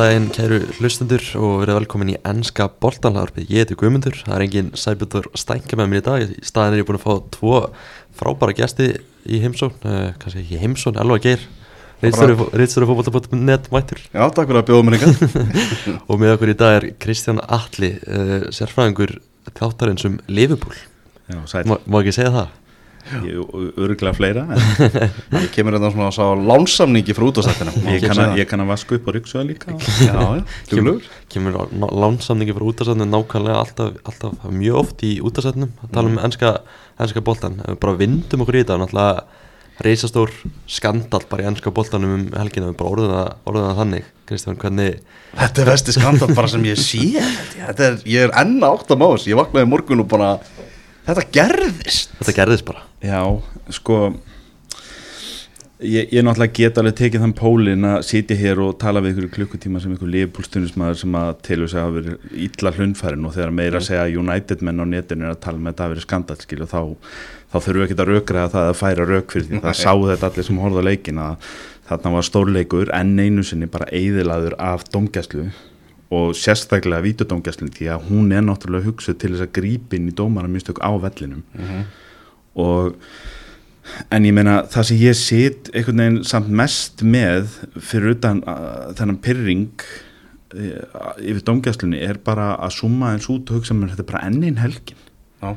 Daginn kæru hlustendur og verið velkomin í ennska boltanlarpið. Ég heiti Guðmundur, það er engin sæbjörður stænka með mér í dag. Í staðin er ég búin að fá tvo frábæra gæsti í heimsón, uh, kannski ekki heimsón, Elva Geir, reytstöru fókbalta.net mættur. Já, takk fyrir að bjóða mér ykkar. og með okkur í dag er Kristján Alli, uh, sérfræðingur þáttarins um Liverpool. Já, sæl. Má ekki segja það? Ég öruglega fleira Ég kemur þetta hérna svona að sá lánsamningi frá útastættina Ég kann kann að vaska upp á ryggsuða líka. Já, kemur, kemur lánsamningi frá útastættina nákvæmlega alltaf, alltaf mjög oft í útastættinum að tala um mm. ennska, ennska boltan bara vindum okkur í þetta náttúrulega reysastór skandal bara í ennska boltanum um helgina. Við bara orðum það þannig. Kristján, hvernig Þetta er vesti skandal bara sem ég sé. Er, Ég er enna átt að mást ég vaknaði morgun og bara þetta gerðist. Þetta gerðist bara Já, sko ég, ég náttúrulega get alveg tekið þann pólin að sitja hér og tala við ykkur klukkutíma sem ykkur liðpólstunismæður sem að telur sig að hafa verið ítla hlundfærin og þegar meira að segja United menn á netinu er að tala með þetta að verið skandalskil og þá, þá þurfum við ekki að rökra að það að færa rök fyrir því það sáu þetta allir sem horfa leikin að þarna var stórleikur en einu sinni bara eiðilaður af domgæslu og sérstaklega vítudómgæslinn því að hún er náttúrulega hugsuð til þess að grípin í dómaramistök á vellinum uh mhm. -huh. Og en ég meina það sem ég sitt einhvern veginn samt mest með fyrir utan uh, þennan pyrring uh, yfir dómgæslinni er bara að summa eins út og hugsa mér þetta er bara ennin helgin Já.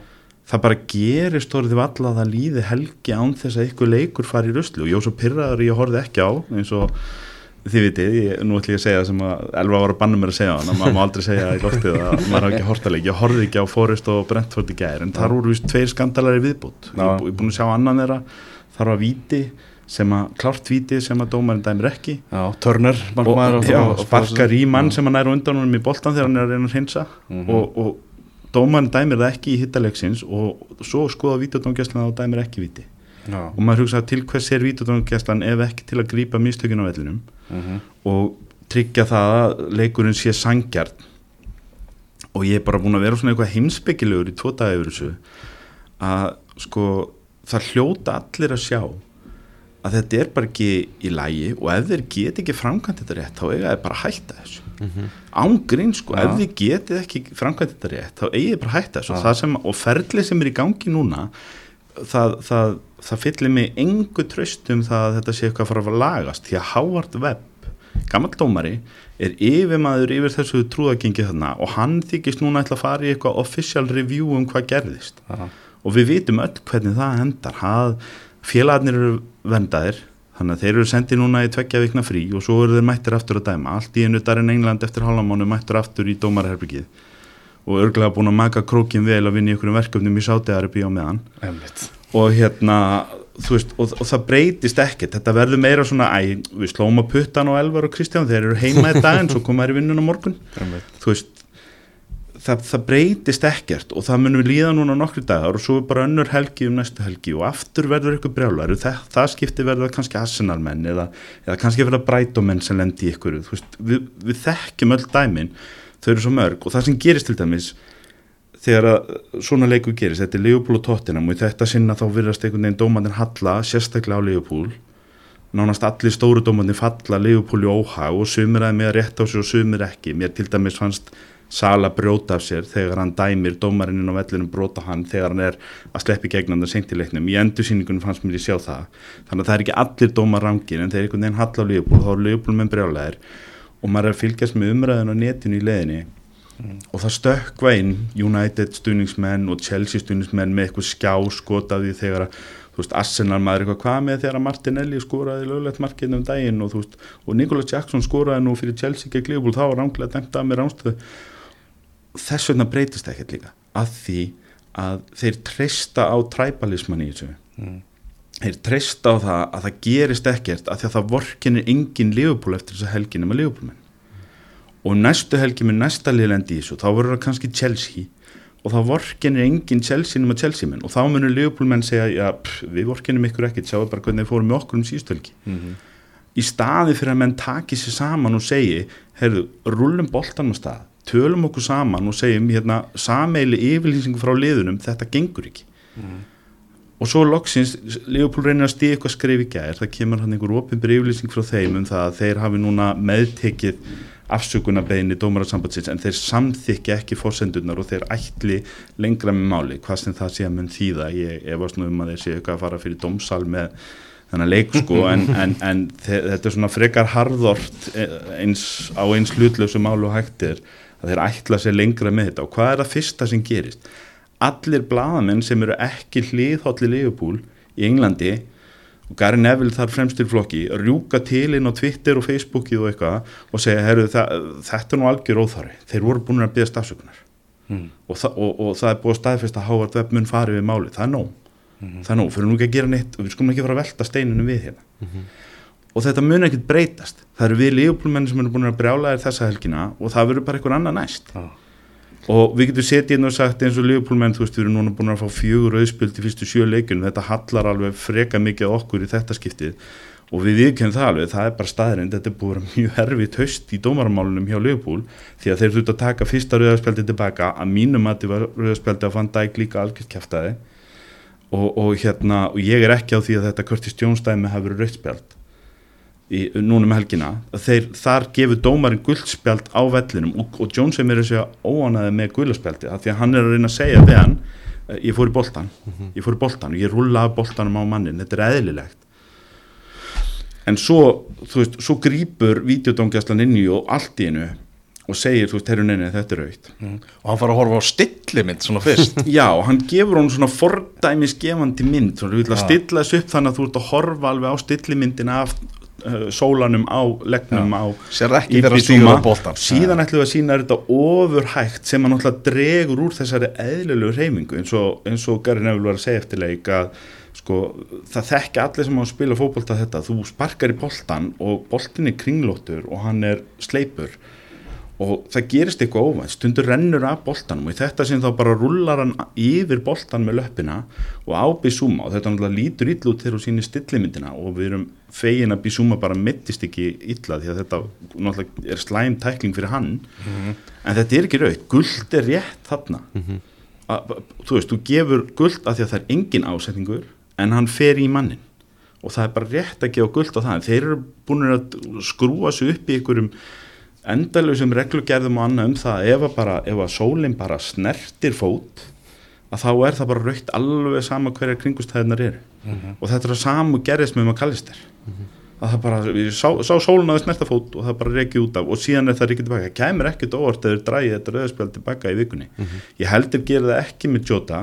það bara gerist orðið valla að það líði helgi án þess að ykkur leikur fari í röstlu og ég var svo pyrraður ég horfið ekki á eins og þið vitið, ég, nú ætlum ég að segja það sem að Elva var að banna mér að segja þannig að maður má aldrei segja í loftið að maður hafa ekki hortaleg ég horfið ekki á Forrest og Brentford í gæri en þar voru vist tveir skandalari viðbútt ég er búin að sjá annan þeirra þar var viti sem að klárt viti sem að dómarinn dæmir ekki. Já, já, og barkar í mann sem að næra undan honum í boltan þegar hann er að reyna að hinsa mm -hmm. og, og dómarinn dæmir það ekki í hittalegsins og svo skoða vítadómgæslan og dæmir ekki viti Já. og maður hugsa til hvers er vítadónarkjæslan ef ekki til að grýpa mistökun á vellinum mhm. -huh. og tryggja það að leikurinn sé sangjart og ég er bara búin að vera svona eitthvað heimsbyggilegur í tvo dagi yfir þessu að sko það hljóta allir að sjá að þetta er bara ekki í lægi og ef þeir geti ekki framkvæmt þetta rétt þá eiga þeir bara að hætta þessu mhm. -huh. ángrín sko, ja. ef þeir geti ekki framkvæmt þetta rétt þá eiga þeir bara að hætta þessu ja. sem, og ferli sem er í gangi núna það, það það fyllir mig engu tröstum það að þetta sé eitthvað að fara að lagast því að Howard Webb, gammal dómari er yfirmaður yfir þessu trúðagengi þarna og hann þykist núna ætla að fara í eitthvað official review um hvað gerðist. Aha. og við vitum öll hvernig það endar. Félagarnir eru vendaðir þannig að þeir eru sendið núna í tveggja vikna frí og svo eru þeir mættir aftur að dæma. Allt í einu darinn England eftir halvamánu mættir aftur í dómarherbyggið og örglega búin að maka krókin vel að vinna í einhverjum verkefnum í sátegarbi á meðan. Einmitt og hérna veist, og, og það breytist ekkert. Þetta verður meira svona, æ, við slóum að puttan og Elvar og Kristján, þeir eru heima í dag en svo koma þær í vinnun á morgun. Veist, það, það breytist ekkert og það munum við líða núna nokkru dagar og svo er bara önnur helgi um næstu helgi og aftur verður ykkur brjálar það, það skiptir verður kannski arsenalmenn eða, eða kannski verður brætómenn sem lendir ykkur veist, við, við þekkjum öll dæmin þau eru svo mörg og það sem gerist til dæmis þegar að svona leiku gerist, þetta er Leopold og Tottenham og þetta sinna þá virðast einhvern veginn dómandir halla, sérstaklega á Leopold. Nánast allir stóru dómandir falla Leopold í óhag og sumir að mér rétt á sig og sumir ekki, mér til dæmis fannst Sala brjóta af sér þegar hann dæmir dómarinn á vellinum brota hann þegar hann er að sleppi gegnan það sengtileiknum í endursýningunum fannst mér í sjá það. Þannig að það er ekki allir dómar rangir en þeir einhvern veginn halla á Leopold, þá er Leopold með brjálæðir og maður er að fylgjast með umræðin á netinu í leðinni mm. og það stökkva inn United stuðningsmenn og Chelsea stuðningsmenn með eitthvað skjá skotaði þegar að veist, Arsenal maður eitthvað hvað með þegar Martinelli skoraði löglegt markinn um daginn og veist, og Nicolas Jackson skoraði nú fyrir Chelsea ekki glífból, þá var ránglega dæmt að mér ránstöðu þess vegna breytist ekkert líka að því að þeir treysta á træbalisman í þessu mm. þeir treysta á það að það gerist ekkert að því að það vorkinir engin liðupól eftir þessa helgin um að liðupólmenn og næstu helgi með næsta liðlendi í þessu þá verður það kannski Chelsea og þá vorkenir enginn Chelsea nema Chelsea menn og þá munur Liverpool menn segja já, pff, við vorkenum ykkur ekkert, sjáu bara hvernig þið fórum með okkur um síðustölki mm -hmm. í staði fyrir að menn taki sér saman og segi heyrðu, rullum boltan á stað tölum okkur saman og segjum hérna, sameili yfirlýsingu frá liðunum, þetta gengur ekki mm -hmm. og svo loksins, Leopold reynir að stíða eitthvað skrif í gær, það kemur hann einhver opin breyflýsing frá þeim um það að þeir hafi núna meðtekið afsökunarbeginni dómarasambandsins en þeir samþykja ekki fórsendurnar og þeir ætli lengra með máli, hvað sem það sé að mun þýða, ég efast nú um að þeir sé eitthvað að fara fyrir dómsal með þennan leik sko, en, en, en þe- þetta er svona frekar harðort eh, eins, á eins hlutlösu málu og hægtir að þeir ætla sér lengra með þetta og hvað er það fyrsta sem gerist? Allir blaðamenn sem eru ekki hliðhólli Liverpool í Englandi og Gary Neville þar fremstur flokki rjúka til inn á Twitter og Facebooki og eitthvað og segja, herru, þetta er nú algjör óþári, þeir voru búin að byggja stafsökunar Mm. og, þa og, og það er búið að staðfesta að Howard Webb mun farið við máli, það er nóg. Það er nóg, fyrir nú ekki að gera neitt og við skulum ekki fara að velta steinunum við hérna. Og þetta mun ekkert breytast. Það eru við lífbólmenn sem eru búin að brjála þér þessa helgina og það verður bara einhver annað næst. Já. Og við getum setið inn og sagt eins og lífbólmenn, þú veist, við erum núna búin að fá fjögur auðspjöld í fyrstu sjö leikun þetta hallar alveg freka mikið okkur í þetta skiptið. Og við viðkennum það alveg, það er bara staðrind þetta er búin að vera mjög herfið höst í dómaramálunum hjá Liverpool því að þeir þurft að taka fyrsta rauðarspjaldi tilbaka. Að mínum að þetta var rauðarspjaldi að fann dæk líka algjört kæftæði og, og hérna, og ég er ekki á því að þetta Curtis Jones dæmi hafi verið rauðspjald í, núna með helgina þeir, þar gefur dómarinn guldspjald á vellinum og, og Jones er mér að segja óanaði með guldspjaldi af því að hann er að reyna að segja við hann eh, ég fór í boltan, ég fór í boltan og ég rúlaði boltanum á mannin, þetta er eðlilegt. En svo, þú veist, svo grýpur videodóngjastlan inn í og allt í einu og segir, þú veist, herru neini, þetta er aukt Mm. og hann fara að horfa á stillimynd svona fyrst. Já, hann gefur hún svona fordæmisgefandi mynd, svona við vil að stilla þessu upp þannig að þú ert að horfa alveg á stillimyndina af uh, sólanum á leggnum á sér ekki í þegar Bizuma. stígur á boltan síðan ætlum við að sína þetta ofurhægt sem hann náttúrulega dregur úr þessari eðlilegu reymingu eins og, og Gary Neville var að segja eftir leik að sko, það þekki allir sem á að spila fótbolta þetta, þú sparkar í boltan og boltin er kringlóttur og hann er sleipur og það gerist eitthvað óvænt, stundur rennur af boltanum og í þetta sem þá bara rullar hann yfir boltan með löppina og á Bissúma og þetta náttúrulega lítur illa út þegar þú sýnir stillimyndina og við erum fegin að Bissúma bara mittist ekki illa því að þetta náttúrulega er slæm tækling fyrir hann. En þetta er ekki raut, guld er rétt þarna. A, a, þú veist, þú gefur guld af því að það er engin ásetningur en hann fer í mannin og það er bara rétt að gefa guld á það. En þeir eru búin að skrúa sig upp í einhverjum endalausum reglugerðum og annað um það að ef að bara, ef að sólinn bara snertir fót að þá er það bara raukt alveg sama hverja kringustæðunar eru. Og þetta er að samu gerðist með maður kallistir að það bara, ég sá, sá sólinn að það snerta fót og það bara reykja út af og síðan er það reykja tilbaka, það kæmur ekkert óvart eða dræði þetta rauðspjál tilbaka í vikunni. Ég heldur gera það ekki með Jota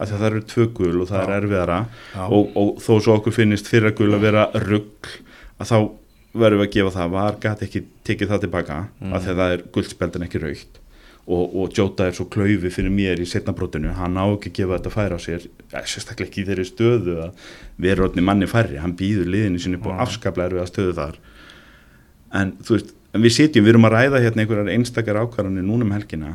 af því að það eru tvö gul og það er erfiðara. Já. og, og þó svo okkur finnist fyrra gul að vera rugg að þá verðum við að gefa það var gæti ekki tekið það tilbaka mm. af því að það er guldspjaldin ekki raukt. Og, og Jota er svo klaufi fyrir mér í setnabrótinu, hann á ekki að gefa þetta færa á sér, sérstaklega ekki í þeirri stöðu að vera orðni manni færri. Hann býður liðinu sinni på afskaplega erfiða stöðu þar. En þú veist, en við sitjum, við erum að ræða hérna einhverjar einstakar ákvarðanir núna um helgina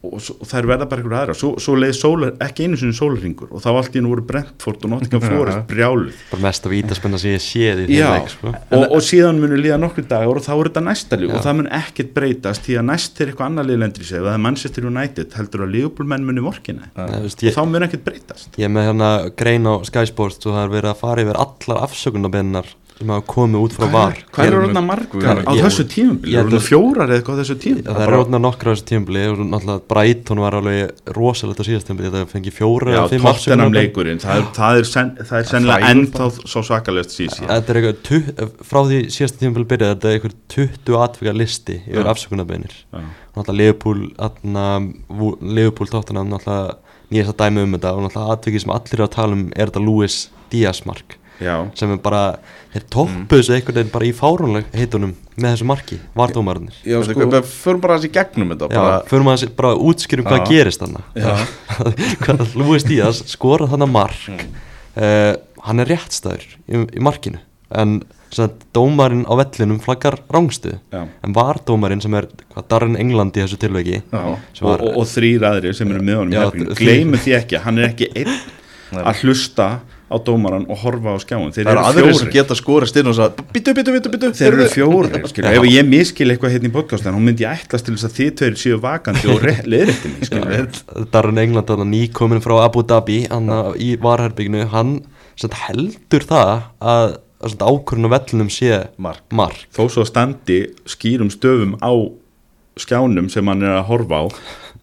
og, og það er verða bara einhverja aðra svo, svo leið sólar, ekki einu sinni sólarringur og þá allt í nú voru Brentford og Nottingham Forest brjáluð. Bara mest að vítaspenna sem ég séð í þeim Já, leik sko. og, og síðan munu líða nokkru dagur og þá er þetta næsta líf og það mun ekkert breytast því að næst er eitthvað annar lið lendur í sig er Manchester United heldur að Liverpool-menn muni vorkina. Og ég, þá mun ekkert breytast. ég er með hérna grein á Sky Sports og það er verið að fara yfir allar afsökunarbennar sem hafa komið út frá var. Hvað er orðna margar á ég- þessu tímubili? ég Er held orðna að- fjórar eða eitthvað á þessu Já, tímubili? það er rótna nokkra á þessu tímabili og náttúrulega Brighton var alveg rosalegt á síðast tímabili. Þetta fengi fjóra Já, eða fimm afsökunarbenn leikurinn það er, það er, sen, það er sennilega ennþá svo svakalegt sísi Þetta er eitthvað, frá því síðasta tímabili byrjaði þetta er eitthvað 20 atvika listi yfir afsökunarbeinir. Náttúrulega Liverpool tóttina náttúrulega nýjast að dæmi um þetta og náttúrulega atviki sem allir eru að tala um er þetta Luis Díaz mark Já, sem er bara, þeir toppuðu þessu einhvern veginn bara í fárunleg heitunum með þessu marki, vardómarnir Já, sko, við förum bara þessi gegnum þetta Já, bara, maður að bara útskýrum hvað gerist þannig Já. hvað Luis Díaz skorað þannig mark Mm. uh, hann er réttstæður í, í markinu en dómarinn á vellinum flaggar rángstuð Já. en vardómarinn sem er hvað, Darren England í þessu tilvegi Já. sem Og, var, og, og þrír aðrir sem eru með honum. Gleymið því ekki, hann er ekki einn að hlusta á dómaran og horfa á skjáin þeir eru aðrir sem fjórir. geta skorist inn og sagði Bittu, bittu, bittu, bittu þeir eru fjórir, skilur, ef ég miskil eitthvað hérna í podcastan, hún myndi ég ætlast til þess að þið tveir séu vakandi og leðrætti mig, skilur Darren England hann nýkomin frá Abu Dhabi hann í varherbygginu hann heldur það að, að ákvörðun á vellinum sé Mark. mark. þó svo að standi skýrum stöfum á skjánum sem hann er að horfa á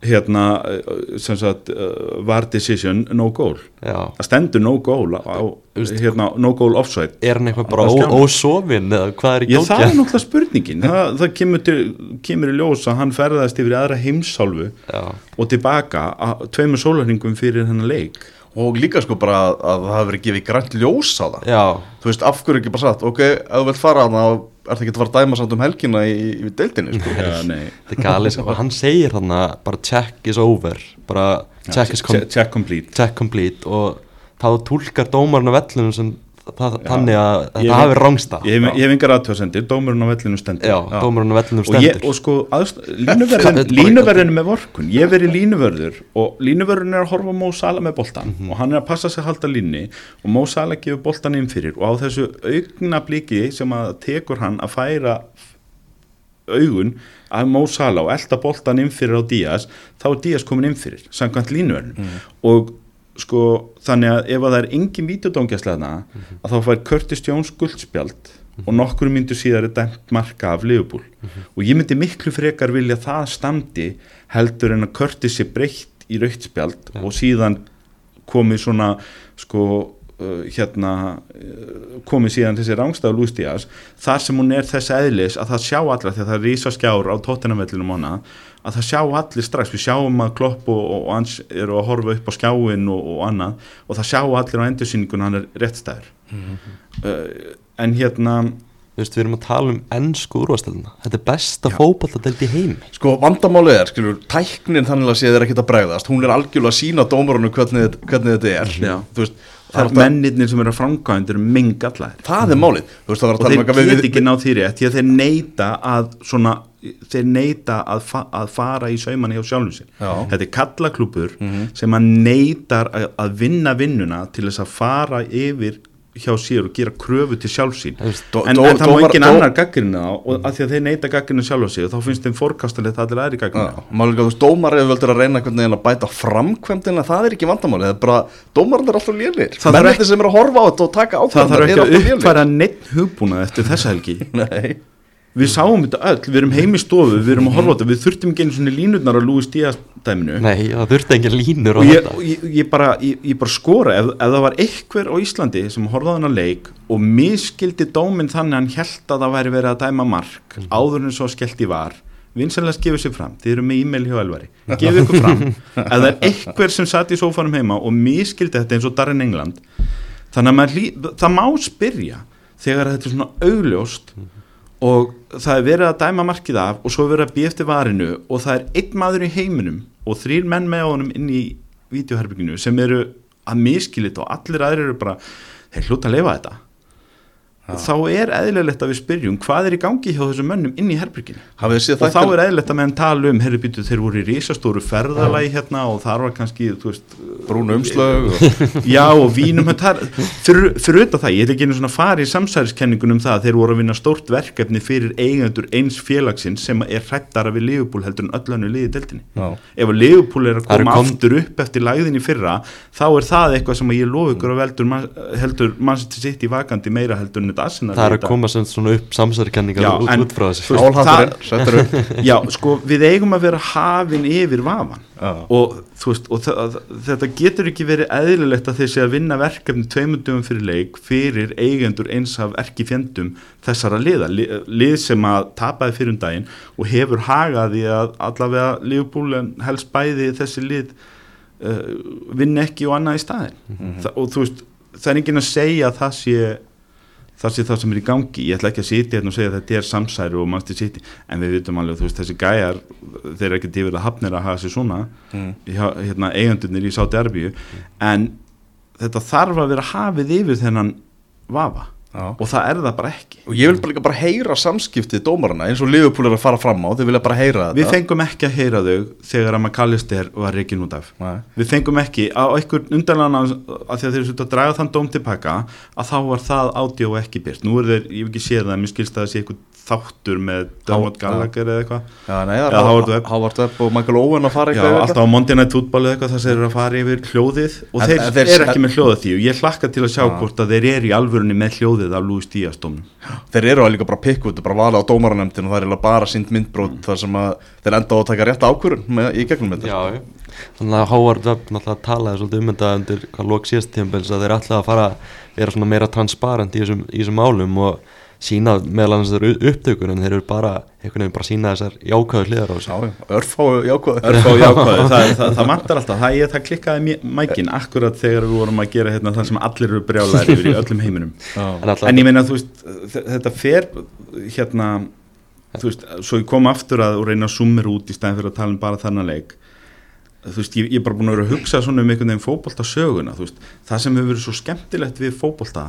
hérna eh, sem sagt uh, var decision no goal. Já. það stendur no goal á, á hérna, no goal offside. Er hann eitthvað bara Á ósofinn eða hvað er í Já, það er náttúrulega spurningin. Það, það kemur, til, kemur í ljós að hann ferðast yfir aðra heimsálfu Já. og tilbaka að tveimur sólarningum fyrir hennar leik. Og líka sko bara að, að það verið gefið grænt ljós á það. Já, Þú veist, af hverju ekki bara sagt Ok, ef þú vilt fara hana þá er það ekki að fara að dæma samt um helgina í, í deildinni sko. Þetta er galið og hann segir hann bara check is over. Bara check is com check, complete. check complete. Og þá tólkar dómarinn á vellinum sem það, þannig að Ég þetta hafi rángsta Ég hef, ég engar aðtöðsendir, dómurinn á vellinu stendur. Já, dómarinn á vellinum og, ég, stendur. og sko aðst, línuverðin, Þetta er bara- línuverðin með vorkun ég verið línuvörður og línuvörðin er að horfa Mó Sala með boltan Mhm. og hann er að passa sig að halda línni og Mó Sala gefur boltan inn fyrir. Og á þessu augna bliki sem að tekur hann að færa augun að Mó Sala og elda boltan inn fyrir á Díaz þá er Díaz komin inn fyrir samkvæmt línuverðin Mhm. og sko þannig að ef að það er engin vítjadóngjastleðna Mhm. að þá fær Curtis Jones guldspjald og nokkur myndur síðar er dæmt marka af Liverpool Mhm. og ég myndi miklu frekar vilja það standi heldur en að Curtis sé breytt í rauktspjald og síðan komið svona sko uh, hérna uh, komið síðan þessi rángstaf Luis Díaz þar sem hún er þess eðlis að það sjá allar þegar það er rísa skjár á tóttinamvellinum hana að það sjá allir strax. Við sjáum að Klopp og, og hans eru að horfa upp á skjáin og, og annað og það sjá allir á endursýningun hann er réttstæður. Uh, en hérna Þú veist, við erum að tala um ennsku úrvastelina Þetta er besta fótballadelt í heimi. Sko, vandamálið er, skilur, tæknin þannig að séð er ekkert að bregðast. Hún er algjörlega að sína dómarunum hvernig, hvernig þetta er. Já. Þú veist, það er mennirnir sem eru að framkvæmd eru mengallæðir það er málið. Þú veist, það var að og tala um þeir eitthvað get ekki náð því rétt því að þeir neita að svona, þeir neita að, fa að fara í saumanni hjá sjálfum sér. Þetta er kallaklúpur sem að neitar að, að vinna vinnuna til þess að fara yfir hjá sér og gera kröfu til sjálfsín en, en það má engin annar gaggrinu þá og að því að þeir neita gaggrinu sjálf á sig og þá finnst þeim fórkastalegt að allir aðri gaggrinu er að þú veist, dómar hefur veldur að reyna að bæta framkvæmdina, það er ekki vandamálið, það er bara, dómarinn er alltaf lélir, Það mennir sem er að horfa á þetta og taka það ákvæmdar þarf er ekki að uppfæra neitt hugbúnað eftir þessa helgi. Nei, við sáum þetta öll, við erum heim í stofu við erum að horfa á þetta, við þurftum ekki einu svona línutnar á Lúis Díaz dæminu. Nei, það þurfti engin línur á þetta. og ég, ég, bara, ég, ég bara skora ef, ef það var einhver á Íslandi sem horfði á þennan leik og miskildi dóminn þannig að hann held að það væri verið að dæma mark áður en svo skellt í var vinsanlega gefið sér fram, þið eru með e-mail hjá Elvari. Gefið ykkur fram, ef það er einhver sem satt í sófanum heima og miskildi þetta eins og Darren England þannig að maður, það má spyrja þegar þetta er svona augljóst og það er verið að dæma markið af og svo er verið að býja eftir varinu og það er einn maður í heiminum og þrýr menn með honum inn í vídeoherbygginu sem eru að miskilit og allir aðrir eru bara þeir hlúta að lifa þetta þá er eðlilegt að við spyrjum hvað er í gangi hjá þessum mönnum inn í séð og þá þættina- er eðlilegt að meðan tala um herri býtu þeir voru í risastóru ferðalagi hérna og þar var kannski veist, brún umslög og... Já og vínum þar, fyrir, fyrir auðvitað það, ég ætla ekki einu svona í samsæriskenningunum það að þeir voru að vinna stórt verkefni fyrir eigendur eins félagsins sem er hrættara við Liverpool heldur en öllannu liði deltinni. Já. Ef að Liverpool er að koma kom- aftur upp eftir læðin í fyrra, þá er það eitthvað sem ég lof ykkur að veldur, man- heldur Manchester City vakandi meira heldur en þetta Arsenal Það er að koma sem svona upp samsærikenningar Já, út, út frá þessu. það- Já, sko, við eigum að vera hafin yfir vafan Já. og veist, og þetta getur ekki verið eðlilegt að þeir sé að vinna verkefni tveimundum fyrir leik fyrir eigendur eins af erki fjendum þessara liða, li, lið sem að tapaði fyrir um daginn og hefur hagaði að allavega Liverpool en helst bæði þessi lið uh, vinna ekki og annað í staðin Þa, og þú veist, það er enginn að segja að það sé það sé það sem er í gangi, ég ætla ekki að sitja hérna og segja að þetta er samsæri og mannstu sitja en við vitum alveg, þú veist, þessi gæjar þeir eru ekkert yfir að hafnir að hafa sér svona Mm. hérna, eigandunir í Sáti Arbíu en þetta þarf að vera hafið yfir þennan vafa Já. og það er það bara ekki og ég vil bara bara heyra samskiptið dómarana eins og Liverpool er að fara fram á þau vilja bara heyra Við þetta fengum ekki að heyra þau þegar að McAllister var reikin út af Nei. Við fengum ekki á einhver undanlega að að þeir eru svolítið að draga þann dóm tilbaka að þá var það ádió ekki byrt Nú er þeir, ég hef ekki séð það, mér skilst að það sé eitthvað þáttur með Dermot Já. Gallagher eða eitthvað Já, Já, Howard er Webb. Howard Webb og Michael Owen að fara Já, eitthvað yfir alltaf á Monday Night Football eða eitthvað þar sem þeir eru að fara yfir hljóðið og En- þeir, en þeir- eru ekki með hljóðið því og ég hlakka til að sjá Já. hvort að þeir eru í alvörunni með hljóðið af Louis Díaz dómnum. Þeir eru að líka bara pikku þetta, bara vala á dómaranemndin og það er bara sínt myndbrót þar sem að þeir enda á að taka rétt ákvörun með, í gegnum þetta Já, já. Þannig að Howard Webb náttúrulega talaði svolítið um þetta undir hvað lók síðast tímabils að þeir ætlaði að fara að vera svona meira transparent í þessum, í þessum málum og sína meðal annars þeir upptökur en þeir eru bara, einhvern veginn bara sína þessar jákvæðu hliðar á þessu. Örfá jákvæð Örfá jákvæði, það, það, það mantar alltaf. Það, ég, það klikkaði mækin akkurat þegar við vorum að gera hérna, það sem allir eru brjálæri yfir í öllum heiminum. En alltaf, en ég meina þú veist þetta fer hérna þú veist, svo ég kom aftur að reyna að sumir út í stæðin fyrir að tala um bara þennan leik. Þú veist, ég, ég er bara búin að vera að hugsa svona um einhvern veginn fótbolta söguna þú veist, það sem hefur verið svo skemmtilegt við fótbolta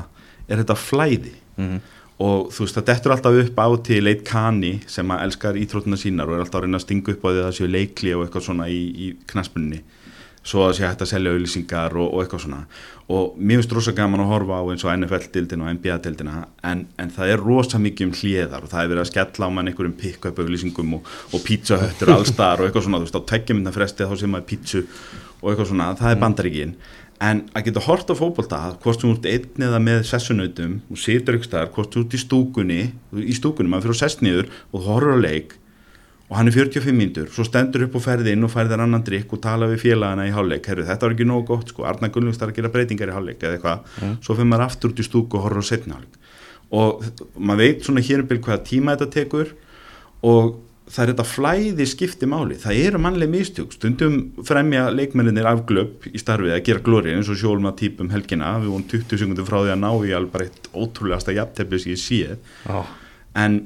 er þetta flæði. Mhm. Og þú veist, það dettur alltaf upp á til eitt kani sem að elskar íþrótuna sínar og er alltaf að reyna að stinga upp á því að það séu leikli og eitthvað svona í, í knaspunni svo að sé hægt að selja auðlýsingar og, og eitthvað svona. Og mér finnst rosa gaman að horfa á eins og NFL-dildina og NBA-dildina en, en það er rosa mikið um hliðar og það er verið að skella á mann einhverjum pick-up auðlýsingum og, og pizzahöttur allstar og eitthvað svona, þú veist, á tveggjum minna fresti þá sem maður pizzu og eitthvað svona, það er bandaríkin en að geta hort á fótbolta hvort þú ert einn eða með sessunautum og situr ykkur staðar, hvort þú ert í stúkunni í stúkunni, maður fyrir að sest niður og horfur á leik og hann er 45 mínútur, svo stendur upp og ferði inn og færðir annan drikk og tala við félagana í hálfleik, herru þetta var ekki nógu gott sko, Arna Gunnlungs þarf að gera breytingar í hálfleik eða eitthvað, svo fyrir maður aftur út í stúku og horfur á setni hálfleik. Og maður veit svona hér um byrj hvaða tíma þetta tekur og það er þetta flæði skipti máli, það eru mannleg mistjók, stundum fremja leikmenninir afglöp í starfið að gera glóri eins og sjálfum að típum helgina, við vorum 20 sekundum frá því að ná í alveg eitt ótrúlegasta jafntefni sem ég sé Já, en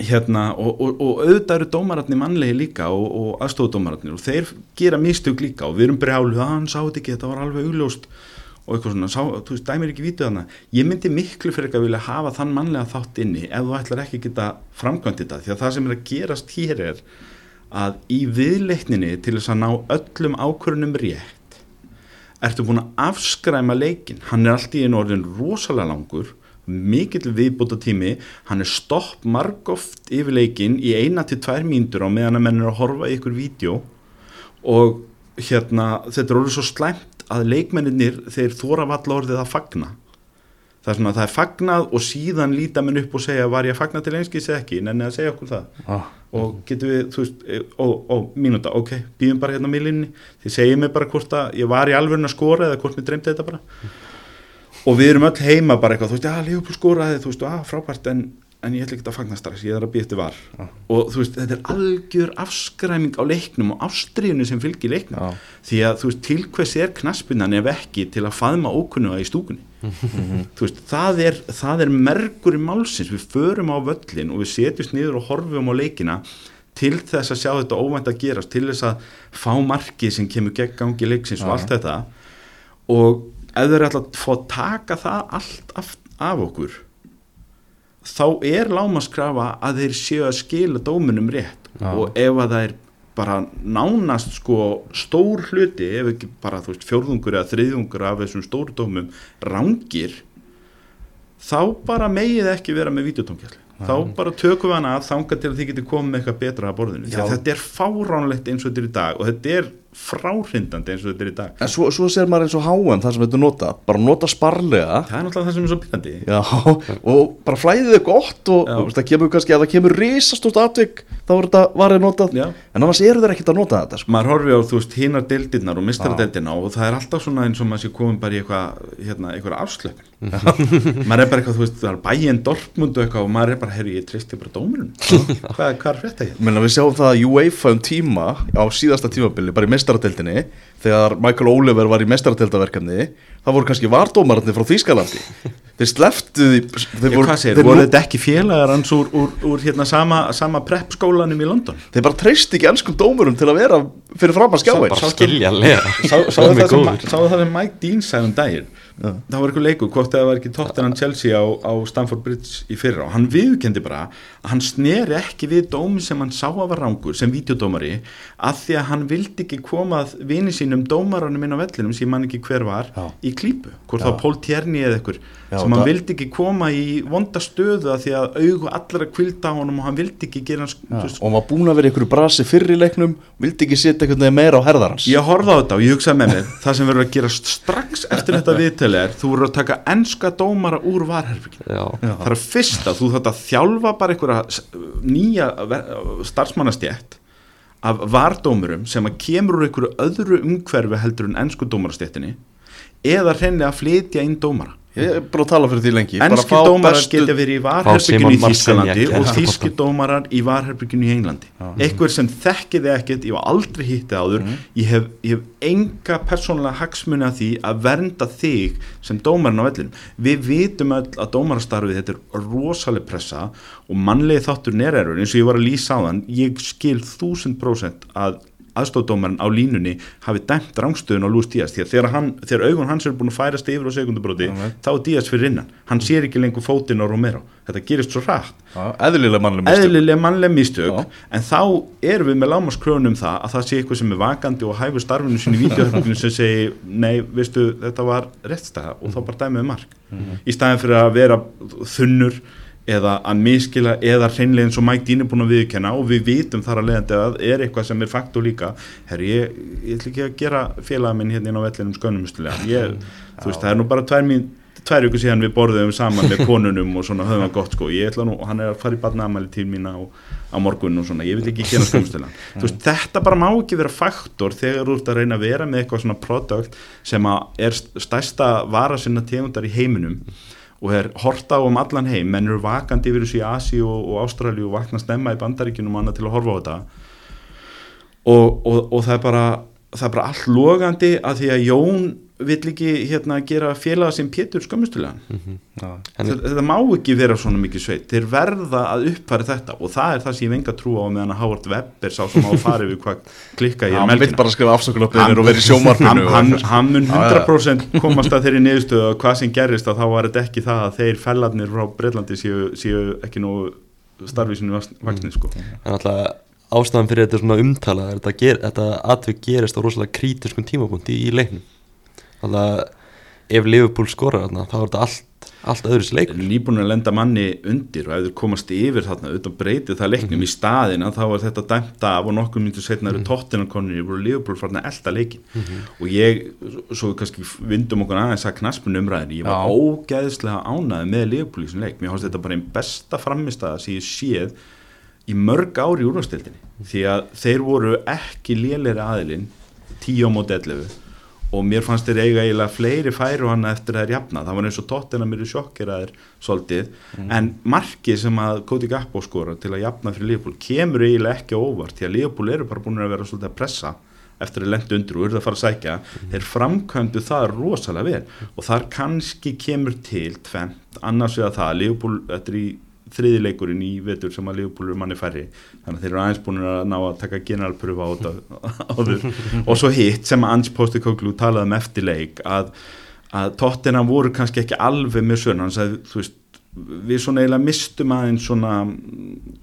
hérna og, og, og auðvitað eru dómaratni mannlegi líka og, og aðstofudómaratnir og þeir gera mistök líka og við erum brjálu að hann sá þetta ekki, þetta var alveg augljóst og eitthvað svona, sá, þú veist, dæmir ekki vítu þarna. Ég myndi miklu fyrir ekki að vilja hafa þann mannlega þátt inni ef þú ætlar ekki að geta framkvæmt þetta, því að það sem er að gerast hér er að í viðleikninni til þess að ná öllum ákvörunum rétt ertu búin að afskræma leikin hann er allt í einu orðin rosalega langur mikill viðbúta tími hann er stopp margóft yfir leikin í eina til tvær mínútur á meðan að menn er að horfa ykkur vídeo og hérna þetta er orðið svo slæmt að leikmenninir þeir þóra valla orðið að fagna. Það er svona það er fagnað og síðan líta menn upp og segja var ég að fagna til einskis eða ekki? Nenni að segja okkur það. Já, og getum við, þú veist, e, ó, mínúta, ok, býðum bara hérna á miðlinni. Þið segið mér bara hvort að ég var í alvörun að skora eða hvort mér dreymdi þetta bara. Og við erum öll heima bara eitthvað, þú veist, já, Leopold skoraði, þú veist, að frábært en, en ég ætla ekki að fagna strax, ég er að býða eftir var. Og þú veist, þetta er algjör afskræming á leiknum og ástriðinu sem fylgir leiknum. Já. því að þú veist, til hvers er knaspinnan ef ekki til að faðma ókunnuga í stúkunni? Þú veist, það er, það er mergur í málsins, við förum á völlin og við setjumst niður og horfum á leikina til þess að sjá þetta óvænt að gerast til þess að fá markið sem kemur gegn gangi leiksins og Já. allt þetta. Og ef ætla að fá að taka það allt af okkur þá er lámaskrafa að þeir séu að skila dóminum rétt. Já. og ef að það er bara nánast sko stór hluti ef ekki bara þú veist fjórðungur eða þriðjungur af þessum stóru dómum rangir þá bara megið ekki vera með vídeotóngjall þá bara tökum við hana að þanga til að þið getur komið með eitthvað betra að borðinu. Þetta er fáránlegt eins og þetta er í dag og þetta er fráhrindandi eins og þetta er í dag. En svo, svo ser maður eins og háan það sem þetta nota bara nota sparlega. Það er náttúrulega það sem er svo byrjandi Já, og bara flæðið er gott og veist, það kemur kannski, ef það kemur risastótt atvik þá er þetta varðið notað. Já. en annars eru þeir ekkert að nota þetta sko. maður horfi á þú veist hinar deildirnar og mistaradeildina og það er alltaf svona eins og maður sé komin bara í eitthvað hérna, eitthvað afslöfn maður er bara eitthvað þú veist það er bæinn Dortmund og eitthvað og maður er bara herri ég tristi bara dómurum hvað, hvað er þetta mestaradeildinni þegar Michael Oliver var í mestaradeildaverkefni það voru kannski vardómararnir frá Þýskalandi. Þeir sleftu því þeir, Ég, hvað segir, þeir, voru þetta ekki félagar hans úr, úr, úr hérna sama, sama prep skólanum í London? þeir bara treyst ekki ennskum dómurum til að vera fyrir fram að skilja lega Sáðu það, sem- Mike Dean sagði um daginn Já. það var eitthvað leikur, hvort það var ekki Tottenham Chelsea á, á Stamford Bridge í fyrra og hann viðkendi bara að hann sneri ekki við dómi sem hann sá að var rángur sem videodómari að því að hann vildi ekki komað vini sínum dómaranum inn á vellinum sem man ekki hver var Já. í klípu, hvort Já. þá Pól Tjerni eða eitthvað sem hann vildi ekki koma í vonda stöðu að því að augu allar að kvilda á honum og hann vildi ekki gera hans veist, og hann var búin að vera einhverju brasi fyrr í leiknum vildi ekki setja einhvern veginn meira á herðar hans. Ég horfði á þetta og ég hugsaði með mér það sem verður að gera strax eftir þetta viðtali er þú verður að taka enska dómara úr Já. það er að fyrsta, þú þátt að þjálfa bara einhverja nýja starfsmannastjætt af vardómurum sem að kemur úr einhverju öðru umhverfi heldur en ensku dómarastjættinni eða hreinlega að flytja inn dómara ég er bara að tala fyrir því lengi. Fá dómarar geta verið í varherbygginu í Þískalandi og þíski dómarar í varherbygginu í Englandi. Eitthvað sem þekkiði ekkert, ég var aldrei hittið áður. Ég, hef, ég hef enga persónulega hagsmuni að því að vernda þig sem dómarinn á vellinum. Við vitum öll að dómarastarfið þetta er rosaleg pressa og mannlegi þáttur nerærur eins og ég var að lýsa á þann ég skil þúsund prósent að aðstóðdómarinn á línunni hafi dæmt rángstöðun á Lús Díaz. Því að þegar, hann, þegar augun hans er búin að færast yfir á sekundubróti Alright. þá er Díaz fyrir innan. Hann sér ekki lengur fótinn á Romero. Þetta gerist svo hratt. Já, eðlilega mannlega mistök. Já. en þá erum við með lámaskrönum það að það sé eitthvað sem er vakandi og hæfur starfinu sinni í vídeohörfinginu sem segi nei, veistu, þetta var réttstæða og þá bara dæmið mark. Í staðin fyrir að vera þunnur eða að miskila eða hreinlega eins og Mike Dean er búin að viðkenna og við vitum þar að leiðandi að er eitthvað sem er faktor líka. Herri, ég, ég ætla ekki að gera félaga minn hérna inn á vellinum skönumustilega ég, þú veist, það er nú bara tvær mín tvær ykkur síðan við borðum saman með konunum og svona höfum það gott sko. Ég ætla nú, hann er að fara í barnaðamæli til mín á, á morgun og svona, ég vil ekki gera skumustilega þú veist, þetta bara má ekki vera faktor þegar þú ert að reyna að vera með eitthvað svona produkt sem að er stærsta vara sinna tegundar í heiminum og er horta á um allan heim. Menn eru vakandi yfir þessu í Asi og, og Ástralju og vakna snemma í bandaríkjunum og annað til að horfa á þetta. Og, og, og það er bara það er bara allt logandi að því að Jón vill ekki hérna gera félaga sem Pétur skömmustulegan. Já. En- þetta, þetta má ekki vera svona mikið sveit. Þeir verða að uppfæra þetta og það er það sem ég venga trú á meðan að Howard Webb er sá sem á að fara yfir hvað klikka ég hann er vil melkina bara skrifa afsökunarbeðinir og vera í sjómarfinu hann, og hann, hann mun Já, já. 100% komast að þeirri niðurstöðu að hvað sem gerist að þá var þetta ekki það að þeir fellarnir frá Breitlandi séu, séu ekki nú starfísinu vagnir sko. en alltaf ástæðan fyrir þetta svona umtala er þetta, ger, þetta atvik gerist á rosalega krítiskum tímapunkti í leiknum þannig að ef Liverpool skorar þarna þá er þetta allt, allt öðru sér leikur. Nýbúin að lenda manni undir og ef þeir komast yfir þarna auðvitað breytið það leiknum í staðin að þá er þetta dæmt af og nokkur myndir setna eru tóttinarkonir í voru Liverpool farna elda leikin og ég, svo kannski vindum okkur aðeins að knaspun umræðin ég var Já. ógeðslega ánæði með Liverpool í þessum leik, mér fannst þetta bara einn besta framistæða sem ég séð í mörg ári í úrvastildinni því að þeir voru ekki lélæri aðilinn 10 á móti 11 og mér fannst þeir eiga eiginlega fleiri færu hana eftir að þeir jafna, það var eins og tóttina mér er sjokkeraðir svolítið. En markið sem að Cody Gakpo skora til að jafna fyrir Liverpool kemur eiginlega ekki óvart því að Liverpool eru bara búin að vera svolítið að pressa eftir að lendu undir og eru að fara að sækja. Þeir framkvæmdu það rosalega vel. Og þar kannski kemur til tvent, annars vegar það að Liverpool, þetta er í þriðileikurinn í vetur sem að Liverpool eru manni færri. Þannig að þeir eru aðeins búin að ná að taka generalpröfa á þetta og svo hitt sem Ange Postecoglou talaði um eftir leik að, að tóttina voru kannski ekki alveg með sögna hann sagði, þú veist, við svona eiginlega mistum aðeins svona mm,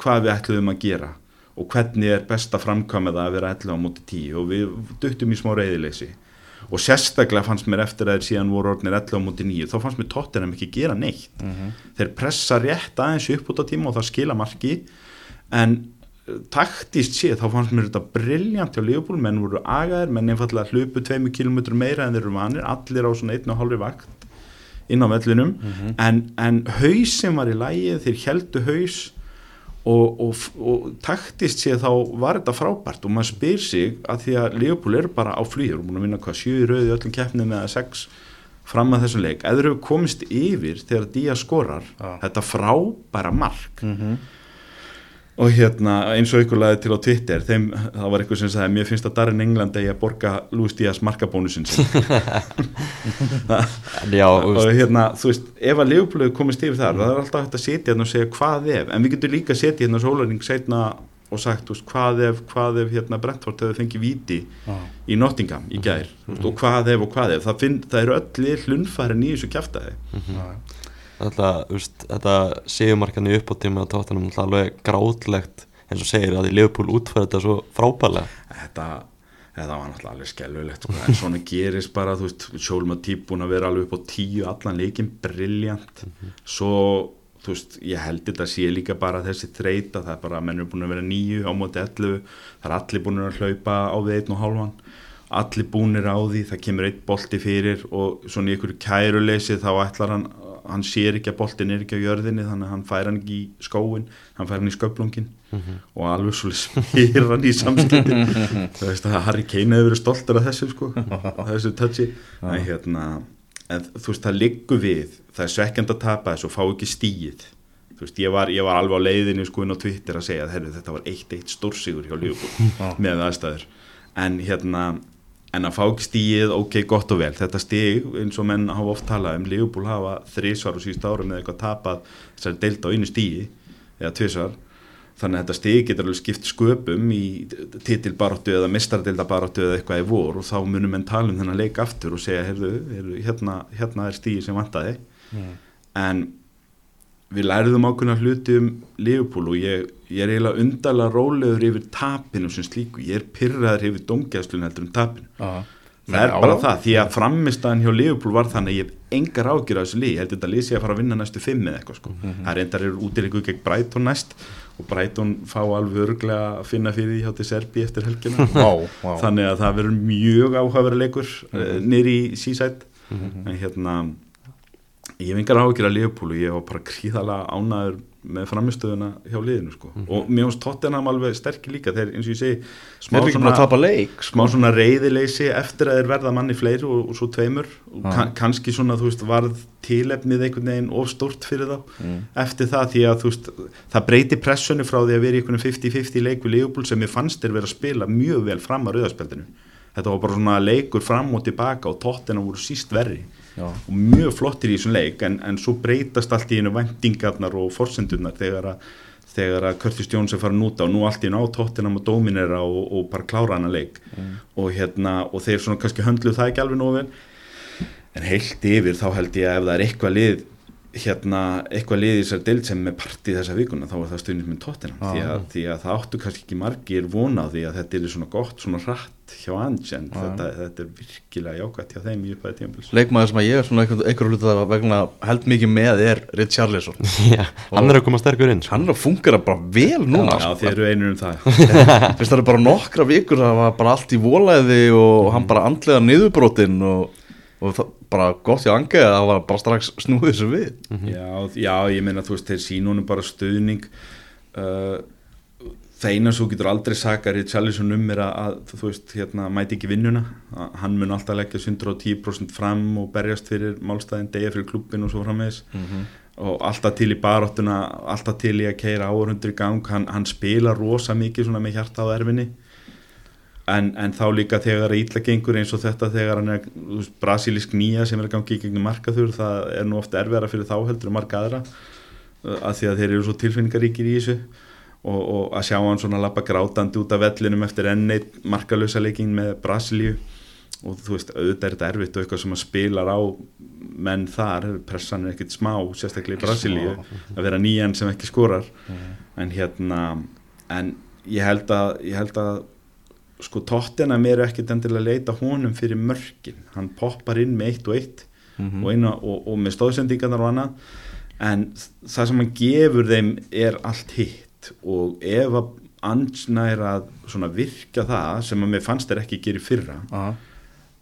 hvað við ætluðum að gera og hvernig er best að framkvæma það að vera 11 á móti 10 og við duttum í smá reyðileysi og sérstaklega fannst mér eftir að þeir síðan voru orðnir 11 á móti 9 þá fannst mér tóttinam ekki gera neitt. Þeir pressa rétt aðeins upp út á tíma og það skila marki. En eh, taktist séð þá fannst mér þetta brilljant hjá Leopold, menn voru agaðir menn einfallega hlupu 2 km meira en þeir eru vanir, allir á svona 1,5 vakt inn á vellinum. En, en hausin var í lægi þeir heldu haus og, og, og taktist séð þá var þetta frábært og maður spyr sig að því að Leopold eru bara á flýður og búin að vinna hvað sjö í rauði öllum keppnið með að sex fram að þessum leik, eða eru komist yfir þegar Díaz skorar Já. þetta frábæra mark Mhm. Og hérna eins og ykkur laði til á Twitter þeim, það var eitthvað sem sagði mér finnst að Darren England eigi að borga Luis Díaz markabónusin og, hérna, þú veist, ef að Leopold komist yfir þar, það er alltaf hægt að setja hérna og segja hvað ef, en við getum líka að setja hérna sólarning setna og sagt, veist, hvað ef, hvað ef hérna Brentford hefur fengið víti Já. í Nottingham í gær? Mm og hvað ef og hvað ef? Það, finn, það eru öllir hlunfærin í þessu kjaftaði Já. Þetta, úst, þetta segumarkani upp á tíma á tóttanum er alveg grátlegt eins og segir að í Leopold útfæra þetta svo frábælega þetta, þetta var náttúrulega alveg skelvilegt sko. en svona gerist bara, þú veist Sjólma típ búin að vera alveg upp á tíu allan leikin briljant svo, þú veist, ég held þetta sé líka bara þessi þreita, það er bara að menn eru búin að vera nýju á móti 11 það er allir búin að hlaupa á við einn og hálfan allir búnir á því, það kemur einn bolti fyrir og svona í ykkur kæruleysi þá ætlar hann, hann sér ekki að boltin er ekki á jörðinni þannig að hann fær hann ekki í skóin hann fær hann í sköplungin og alveg svo spyr hann í samskipti. Þú veist að Harry Kane hefur verið stoltur af þessu sko, þessu touchi. En hérna en þú veist það liggur við það er svekkjand að tapa þessu og fá ekki stíið þú veist ég var, ég var alveg á leiðinu sko inn á Twitter að segja að herri, þetta var eitt eitt stórsigur hjá Liverpool með aðstæður. En hérna en að fá ekki stíið, ok, gott og vel. Þetta stíg, eins og menn hafa oft talað um Liverpool hafa þrísvar og síðust árum eða eitthvað tapað þessari deilda á einu stígi eða tvisvar. Þannig að þetta stíg getur alveg skipt sköpum í titilbaráttu eða mistardeildabaráttu eða eitthvað í vor og þá munum menn tala um þennan leik aftur og segja heyrðu, heyrðu, hérna, hérna er stígi sem vantaði. En við læriðum ákveðna hluti um Liverpool og ég, ég er eiginlega undarlega rólegur yfir tapinu sem slíku, ég er pyrraður yfir domgæðslun heldur um tapinu. Já. það er bara það, því að framistæðan hjá Liverpool var þannig að ég hef engar ágjur af þessu lið, ég held þetta lið sé að fara að vinna næstu fimm eða eitthvað sko, það reyndar eru útileiku gegn Brighton næst og Brighton fá alveg örglega að finna fyrir því hjá til Serbi eftir helgina. Vá, vá. þannig að það verður mjög áhugaverð leikur mm -hmm. nýri í sísætt en hérna ég hef engar áhugir að Leopold og ég var bara gríðalega ánæður með framistöðuna hjá liðinu sko. og mér finnst Tottenham alveg sterkir líka. Þeir eins og ég segi smá leik sko. smá svona reyðileysi eftir að þeir verða manni fleiri og, og svo tveimur. Og kann, kannski svona þú veist varð tilefnið einhvern veginn of stórt fyrir þá eftir það því að þú veist það breyti pressunni frá því að vera í einhvern 50-50 leik við Leopold sem ég fannst þeir vera að spila mjög vel fram að rauðarspjaldinu þetta var bara svona leikur fram og tilbaka og tóttina voru síst verri Já. og mjög flottir í þessum leik en, en svo breytast allt í einu vendingarnar og forsendurnar þegar að þegar að Curtis Jones er farin út á. Nú allt í einu á tóttinam og dominera og, og bara klára hana leik. Og hérna og þeir svona kannski höndluð það ekki alveg nógu vel. En heilt yfir þá held ég að ef það er eitthvað lið hérna, eitthvað lið í þessar deild sem er partí þessa vikuna þá er það stundin með tóttinam því, að- því að það áttu kannski ekki margir vona á því að þetta er svona gott, svona rætt hjá Ange en þetta, þetta er virkilega jákvæmt hjá þeim í upphæði tímabils Leikmaður sem að ég er svona einhver, einhver hluta vegna held mikið með er Richarlison Já, hann er að koma sterkur inn sko. Hann er að fungera bara vel núna Já, sko. þeir eru einur um það. Fyrst það er bara nokkra vikur það var bara allt í volaði og hann bara andlega niðurbrotin og, og bara gott hjá Ange að það var bara strax snúið þessu við. Já, já, ég meina þú veist, þeir sín honum bara stuðning. Uh, það eina svo getur aldrei sakar í Charlison um er að, þú veist, hérna, mæti ekki vinnuna. Hann mun alltaf leggja 110% fram og berjast fyrir málstæðin degja fyrir klubbin og svo framvegis. Og alltaf til í baráttuna alltaf til í að keira áhörundur í gang. Hann, hann spila rosa mikið svona með hjarta á erfinni en, en þá líka þegar ítla gengur eins og þetta þegar hann er veist, brasilísk nýja sem er að gangi í gegnum markaður það er nú oft erfiðara fyrir þá heldur en marga aðra uh, að því að þeir eru svo tilfinningaríkir í þessu. Og, og að sjá hann svona lappa grátandi út af vellinum eftir enneitt markalösa leikin með Brasilíu. Og þú veist, auðvitað er þetta erfitt og eitthvað sem að spilar á menn þar, pressan er ekkit smá sérstaklega í Brasilíu, að vera nýjan sem ekki skorar. En hérna en ég held að, ég held að sko tóttina mér er ekkit endilega að leita honum fyrir mörkin. Hann poppar inn með eitt og eitt og, eina, og, og með stóðsendingarnar og annað. En það sem hann gefur þeim er allt hitt. Og ef að ansnær að svona virka það sem að mér fannst þeir ekki gera í fyrra Aha.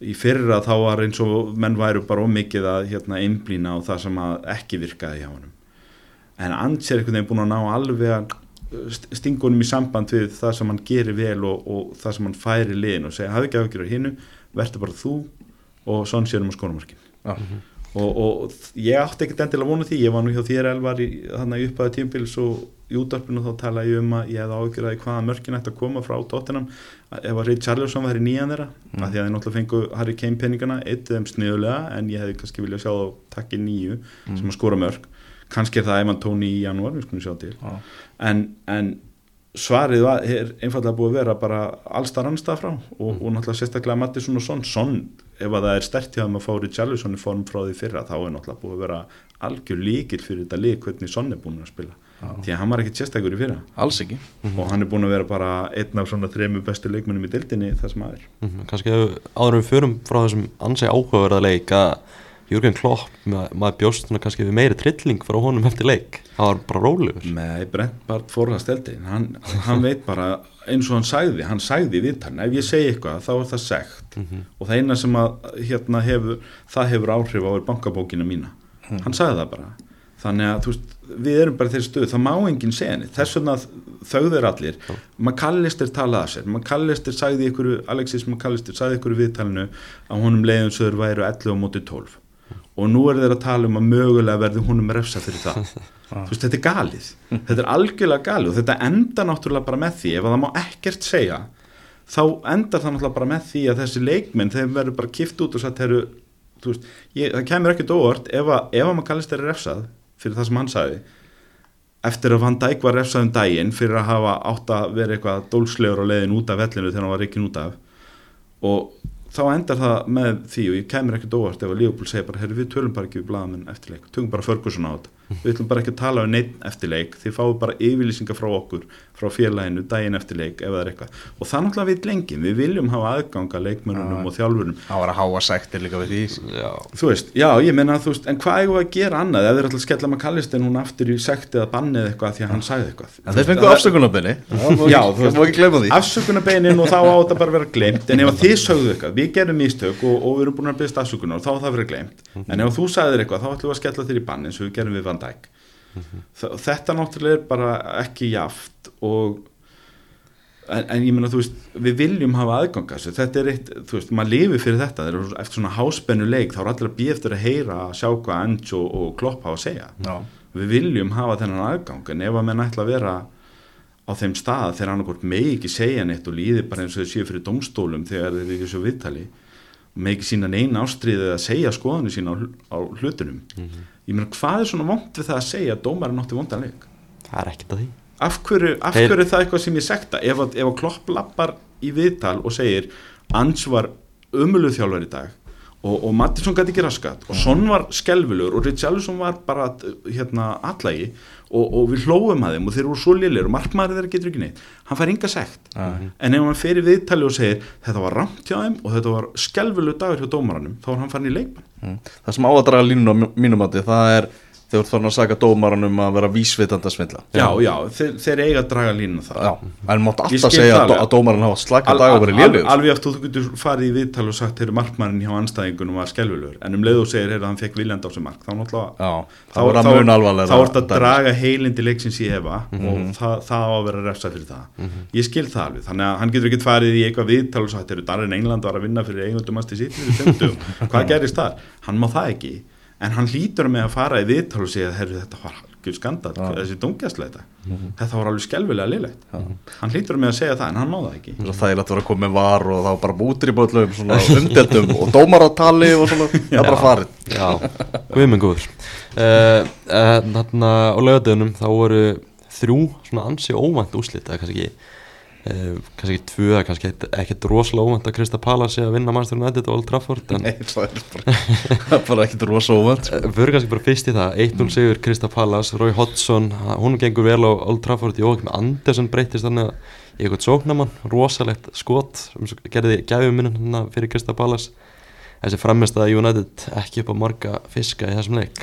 í fyrra þá var eins og menn væru bara ómikið að hérna, einblýna á það sem að ekki virkaði hjá honum. En Ants er einhvern veginn búin að ná alveg að st- stinga honum í samband við það sem hann gerir vel og, og það sem hann færi liðin og segja hafi ekki afgjörður hinnu, verður bara þú og sonn sér um að skónumarkin Já. og, og ég átti ekkert endilega vonu því, ég var nú hjá þér Elvar í, þannig í upphæðu tímpils og í útarpinu þá tala ég um að ég hefði ágjörði hvaða mörkin ætti að koma frá tóttinam ef að Ray Charleston væri nýjan þeirra mm. að því að þeir náttúrulega fengu Harry Kane peningana eitt þeim sniðulega en ég hefði kannski viljað sjá þá takki nýju sem að skora mörk kannski er það Evan Tóni í janúar, við skulum sjá til. Já. en, en svarið var, er einfallega búið að vera bara allstar annstað frá. Og, og náttúrulega sérstaklega Mattisson og Son Son, ef að það er stert hjá þeim að fári Charlison í form frá því fyrra þá er náttúrulega búið að vera algjör líkil fyrir þetta lík hvernig Son er búin að spila. Því að hann var ekkit sérstakur í fyrra. Alls ekki. Og hann er búin að vera bara einn af svona þremu bestu leikmennum í dildinni það sem aður Mhm, kannski ef- áður við förum frá þessum ansegi áhugaverða leik að Jürgen Klopp, ma maður bjóst svona kannski við meiri trilling frá honum eftir leik. Það var bara rólegur. Með Brent Bart fórhast eldi hann, hann veit bara eins og hann sagði hann sagði í viðtalin, ef ég segi eitthvað þá er það segt og það eina sem að hérna hefur, það hefur áhrif á bankabókina mína, hann sagði það bara. Þannig að veist, við erum bara þeirri stöð, það má enginn segja neitt. Þess vegna þauður allir. McAllister talaði af sér, McAllister sagði ykkur, Alexis McAllister sagði ykkur viðtalinu að honum leiðum sögur væru 11 á móti 12 og nú er þeir að tala um að mögulega verði honum refsa fyrir það. Þú veist, þetta er galið. Þetta er algjörlega galið og þetta enda náttúrulega bara með því ef að það má ekkert segja þá endar það náttúrulega bara með því að þessi leikmenn þeim verður bara kift út og sagt heru, veist, ég, það kemur ekkert óvart. Ef að, ef að maður kallist þeirri refsað fyrir það sem hann sagði eftir að Van Dijk var refsað um daginn fyrir að hafa átt að vera eitthvað dólslegur á leiðin út af vellinu þegar hann var reikin út af og þá endar það með því og ég kemur ekkert óvart ef að Leopold segir bara, herru við tölum bara ekki við blaðamenn eftir leik, tökum bara Ferguson á þetta við ætlum bara ekki að tala um neitt eftir leik. Þið fáum bara yfirlýsingar frá okkur frá félaginu daginn eftir leik ef það er eitthvað. Og það náttúrulega við lengið, við viljum hafa aðganga leikmörunum og þjálfurum. Það var að háa sektir líka við því. Já, þú veist, já ég menna þú veist en hvað við að gera annað? Ef þeir ætla að skella maður kallist en hún aftur í sekti eða bannið eitthvað því að hann sagði eitthvað. En þeir fengu afsökunarbenni Já, þú veist, afsökunarbeinin og þá að að að að að Van Dijk. Þa- þetta náttúrulega er bara ekki jaft og en, en ég meina þú veist, við viljum hafa aðganga þessu, þetta er eitt, þú veist, maður lifi fyrir þetta, eru eftir svona háspennu leik þá er allir að býja eftir að heyra að sjá hvað Ange og, og Klopp hafa að segja. Já. við viljum hafa þennan aðgang en ef að menn ætla að vera á þeim stað þegar okkur megi ekki segja neitt og líði bara eins og þau séu fyrir domstólum þegar þeir ekki svo viðtali megi ekki sína neina ástriðið að segja skoðinu sína á, á hlutunum ég meina hvað er svona vond við það að segja að dómarinn átti vondan leik? Það er ekkert að því. Af hverju, af hverju er það eitthvað sem ég sekta? Ef, að- ef að klopp lappar í viðtal og segir Ans var ömuluð þjálfur í dag og, og Mattisson gæti ekki raskat og Son var skelvilur og Richarlison var bara hérna allægi og, og við hlóum að þeim og þeir eru svo liðlir og markmaður þeirra getur ekki neitt. Hann fær enga sekt. En ef hann fer í viðtali og segir þetta var ramt hjá þeim og þetta var skelvilur dagur hjá dómaranum þá er hann farin í leikmann Mm. það sem á að draga línuna mínum mati það er þú ert farin að saka dómaran um að vera vísvitandi að svindla já, já, þeir, þeir eiga að draga línu það Já, en mátt alltaf segja það að, að dómaran hafa slaka Al- dag og verið lélugur Alveg aftur þú getur farið í viðtal og sagt þeirri markmannin hjá anstæðingunum var skelvilegur en um leið og segir heyrðu, hann fekk viljand á sig mark þá náttúrulega Já, þá, það voru að að draga heilindi leiksins í hefa og það, það á að vera refsa fyrir það. Ég skil það alveg, þannig að hann getur ekkert farið í eitthvað viðtal og sagt, var að að það en hann hlýtur með að fara í viðtal og segja heyrðu, þetta var algjör skandal þessi dungjastleita, þetta. Var alveg skelvilega liðlegt, hann hlýtur með að segja það en hann má það ekki. Það er að vera að koma með var og þá bara bútir í bóðlum svona umdeldum og dómaratali og svona, það er bara farið. Já, við minn góður. Uh, uh, Þarna á lögadöðunum þá voru þrjú svona ansi óvænt úslit eða kannski ekki uh, kannski tvö, kannski ekkert- ekkert rosalega óvænt að Krista Pallas sé að vinna Manchester United og Old Trafford en Nei, það er bara, bara ekkit rosa óvænt sko. uh, við erum kannski bara fyrst í það. 1-0 sigur Krista Pallas, Roy Hodgson ha- hún gengur vel á Old Trafford. Jókim Andersen breytist þannig í eitthvað sóknamann, rosalegt skot svo gerði gæfum minn fyrir Krista Pallas þessi framist að United ekki upp á marga fiska í þessum leik.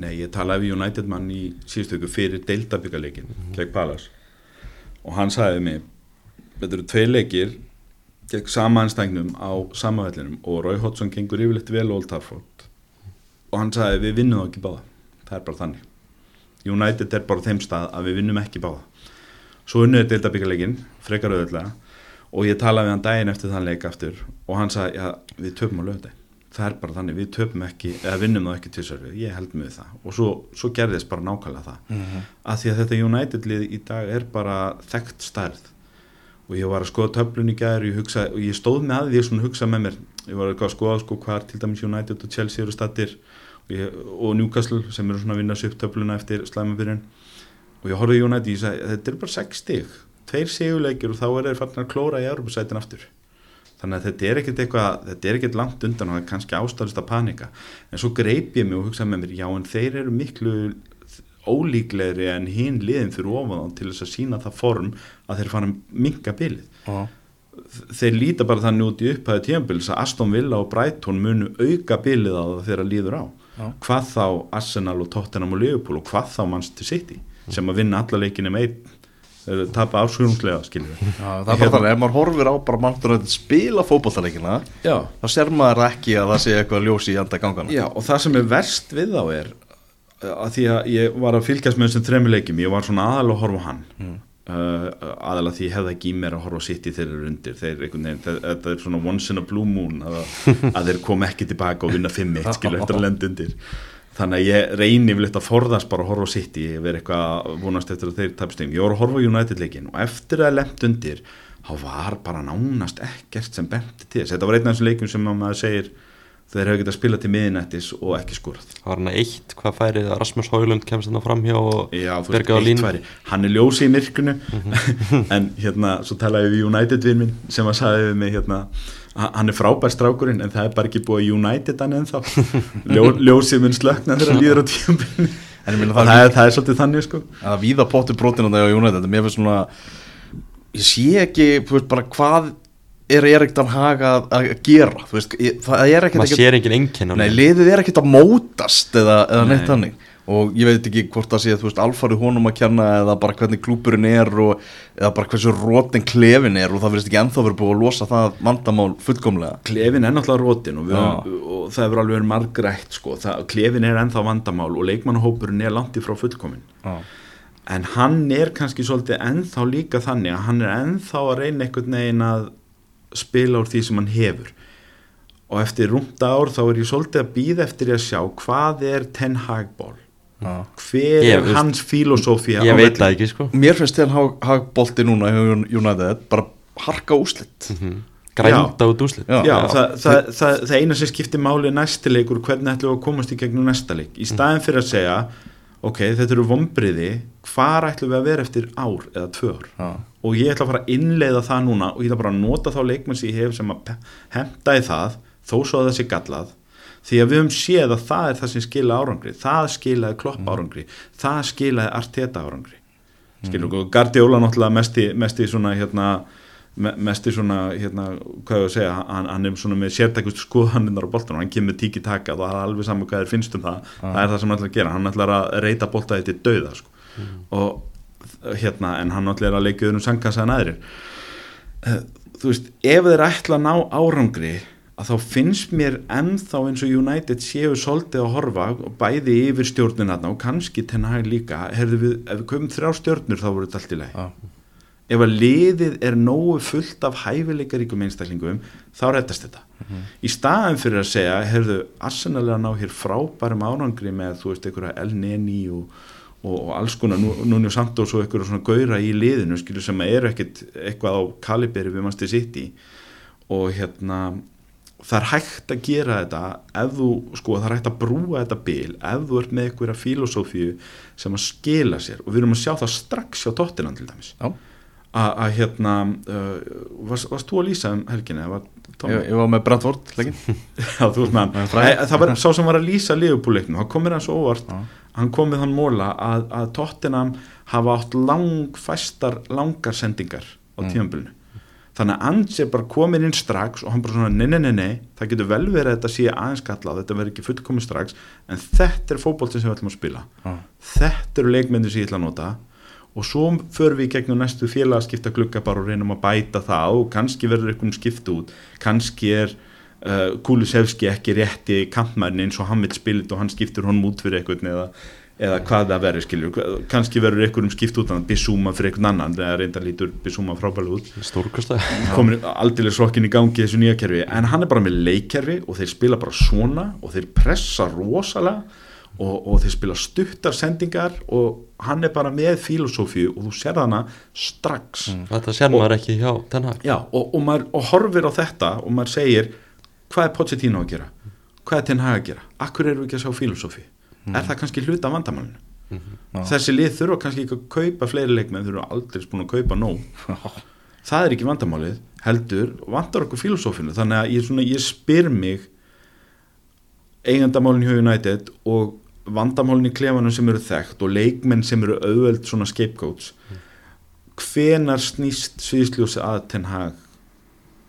Nei, ég talaði við United mann í síðustu ykkur fyrir deildabíkarleikin mm. gegn Palas og hann sagði mig þetta eru tvei leikir gegn sama anstægnum á sama vellinum og Roy Hodgson gengur yfirleitt vel Old Trafford. Og hann sagði við vinnum það ekki báða. Það er bara þannig. United er bara þeim stað að við vinnum ekki báða. Svo unnuður deildabíkarleikin frekar auðvitað og ég talaði við hann daginn eftir þann leik aftur og hann sagði, já, við töpum á lögdæg það er bara þannig, við töpum ekki eða vinnum það ekki til sörfi, ég held með það. Og svo, svo gerðist bara nákvæmlega það. Mm -hmm. að því að þetta United lið í dag er bara þekkt stærð og ég var að skoða töflun í gæður og ég, og ég stóð með að því að hugsa með mér. Ég var að skoða sko hvað til dæmis United og Chelsea eru stattir og, ég, og Newcastle sem eru svona að vinna sér upp töfluna eftir slæmabyrjun og ég horfði í United og ég sagði þetta er bara 6 stig. Tveir sigurleikir og þá er þeir farin að klóra í Europasætin aftur. Þannig að þetta er ekkert eitthvað þetta er ekkert langt undan og það er kannski ástæðist að panika. En svo greip ég mig og hugsaði með mér já en þeir eru miklu ólíklegri en hinn liðin fyrir ofan til þess að sína það form að þeir fara minga bilið Já. þeir líta bara þannig út í upphæðu tímabils að Aston Villa og Brighton munu auka bilið á það þegar líður á Já. hvað þá Arsenal og Tottenham og Liverpool og hvað þá Manchester City sem að vinna alla leikinu með tapa við Já, það er bara þannig, ef maður horfir á bara manntur að spila fótballtaleikina Já. þá sér maður ekki að það sé eitthvað ljós í enda gangana Já og það sem er verst við þá er uh, að því að ég var að fylgjast með þessum þremmu leikjum, ég var svona aðal að horfa hann. Mm. uh, aðal að því ég hefði ekki í mér að horfa á City þeir eru undir. Þeir, þetta er svona once in a blue moon að, að þeir kom ekki tilbaka og vinna 5-1 skilur eftir að lenda undir. Þannig að ég reyni vel eftir að forðast bara að horfa á City ég verið eitthvað að vonast eftir að þeir tapst um ég voru að horfa United leikin og eftir að lenda undir þá var bara nánast ekkert sem benti til þess. Þetta var einn af þessum leikum sem að maður segir þeir hefur getað spilað til miðinættis og ekki skorað. Það var hann eitt, hvað færið að Rasmus Haulund kemst hann fram hjá og Já, bergaði á línu hann er ljósi í myrkunu en hérna, svo talaði við United vinn minn sem að sagði við mig hérna að hann er frábær strákurinn en það er bara ekki búið að United hann ennþá. Ljó, ljósið mun slökna þegar hann líður á tíumbyrni En ég meina það, er það er svolítið þannig sko. Að víða pottu brotin á það á United. Mér finnst svona ég sé ekki, þú veist, bara hvað er Erik Dan Haga að, að gera þú veist, það er ekkert maður sér engin enginn á Nei, liðinu. liðið er ekkert að mótast eða, eða neitt Nei. þannig og ég veit ekki hvort það sé, þú veist, alfarið honum að kjanna eða bara hvernig klúburinn er og, eða bara hversu rótin klefin er og það verðist ekki ennþá verið búið að losa það vandamál fullkomlega klefin er náttúrulega rótin og, og það hefur alveg margrætt sko. það, klefin er ennþá vandamál og leikmannahópurinn er langt í frá fullkomin Já, en hann er kannski svolítið ennþá líka þannig að hann er ennþá að reyna einhvern veginn að spila úr því sem hann hefur. Og eftir rúmta ár þá er ég svolítið að býða eftir að sjá hvað er Ten Hag ból já. hver Ég er hans filosófía ég veit það ekki sko. Mér finnst til hag, hagbolti núna hjá United bara harka úslit grænda út úslit Já. Já, það, það, það, það eina sem skiptir máli næsti leikur, hvernig ætlum við að komast í gegnum næsta leik, í staðin fyrir að segja ok, þetta eru vombriði hvar ætlum við að vera eftir ár eða tvö ár? Já. og ég ætla að fara að innleiða það núna og ég ætla bara að nota þá leikmenn sem ég hef sem að henta í það þó svo að það sé gallað. Því að við höfum séð að það er það sem skila árangri. Það skilaði klopp árangri. Það skilaði arteta árangri. Skilur mm. Guardiola náttúrulega mesti, mesti svona hérna me- mesti svona, hérna, hvað ég að segja hann, hann er svona með sértækust skoðaninnar á boltanum, hann kemur tíki taka og það er alveg saman hvað þér finnst um það, það er það sem hann ætlar að gera, hann ætlar að reyta boltaði til dauða sko. og hérna, en hann ætlar að leika um sangkassa en aðrir. Eh, þú veist, ef þeir ætla að ná árangri að þá finnst mér ennþá eins og United séu svolítið að horfa og bæði yfir stjórnina og kannski ten hag líka, herðu við, ef við komum þrjá stjórnur þá voru þetta allt í leið Já. Ef að liðið er nógu fullt af hæfileikaríkum einstaklingum þá rettast þetta. Í staðan fyrir að segja, heyrðu, Arsenal að ná hér frábærum árangri með þú veist, einhverja El Neni og, og, og alls konar, nú, núni og samt og svo einhverja svona gaura í liðinu, skilur sem eru ekkit eitthvað á kaliberi við mannstu sitt í og hérna það er hægt að gera þetta ef þú, sko, það er hægt að brúa þetta bil ef þú ert með einhverja filosófíu sem að skila sér. Og við erum að sjá það strax hjá tóttinan til dæmis. Já. Að hérna uh, varst, varst þú að lýsa um helginni var? Ég, ég var með leikin Já, þú veist með hann. Æ, það var sá sem var að lýsa liðupúleiknum, hann kom mér hans óvart Já. hann kom við þann móla að, að Tottenham hafa átt langfæstar langar sendingar á Mm. tímabilinu þannig að Ands er bara komin inn strax og hann bara svona nei, nei, nei, nei það getur vel verið að þetta sé aðeins kallað þetta verður ekki fullkomið strax en þetta er fótboltin sem við ætlum að spila Já. þetta eru leikmyndir sem ég ætla að nota og svo förum við gegnum næstu félagaskipta glugga bara og reynum að bæta það og kannski verður einhvern skipt út. Kannski er uh, Kulusevski ekki rétti kampmærin eins og hann vil spilit og hann skiptur honum út fyrir einhvern eða, eða hvað það verður skilju kannski verður einhverjum skipt út að Bissúma fyrir einhvern annan eða reynda lítur Bissúma frábælega út. Stórkostlega. Komin aldrei slokkin í gangi þessu nýja kerfi. En hann er bara með leikkerfi og þeir spila bara svona og þeir pressa rosalega og, og þeir spila stuttar sendingar og hann er bara með filosófíu og þú sér hana strax. Þetta sér maður ekki hjá Ten Hag. Já, og, og maður og horfir á þetta og maður segir hvað er Pochettino að gera? Hvað er Ten Hag að gera, akkur eru við ekki að sjá filosófi er það kannski hluta af vandamálinu? Já. þessi lið þurfa kannski ekki að kaupa fleiri leikmenn þurfa aldrei búin að kaupa nóg. Það er ekki vandamálið heldur, vantar okkur filosófinu þannig að ég, svona, ég spyr mig eigendamálin hjá United og vandamálin í klefanum sem eru þekkt og leikmenn sem eru auðveld svona scapegoats. Hvenar snýst sviðsljósi að Ten Hag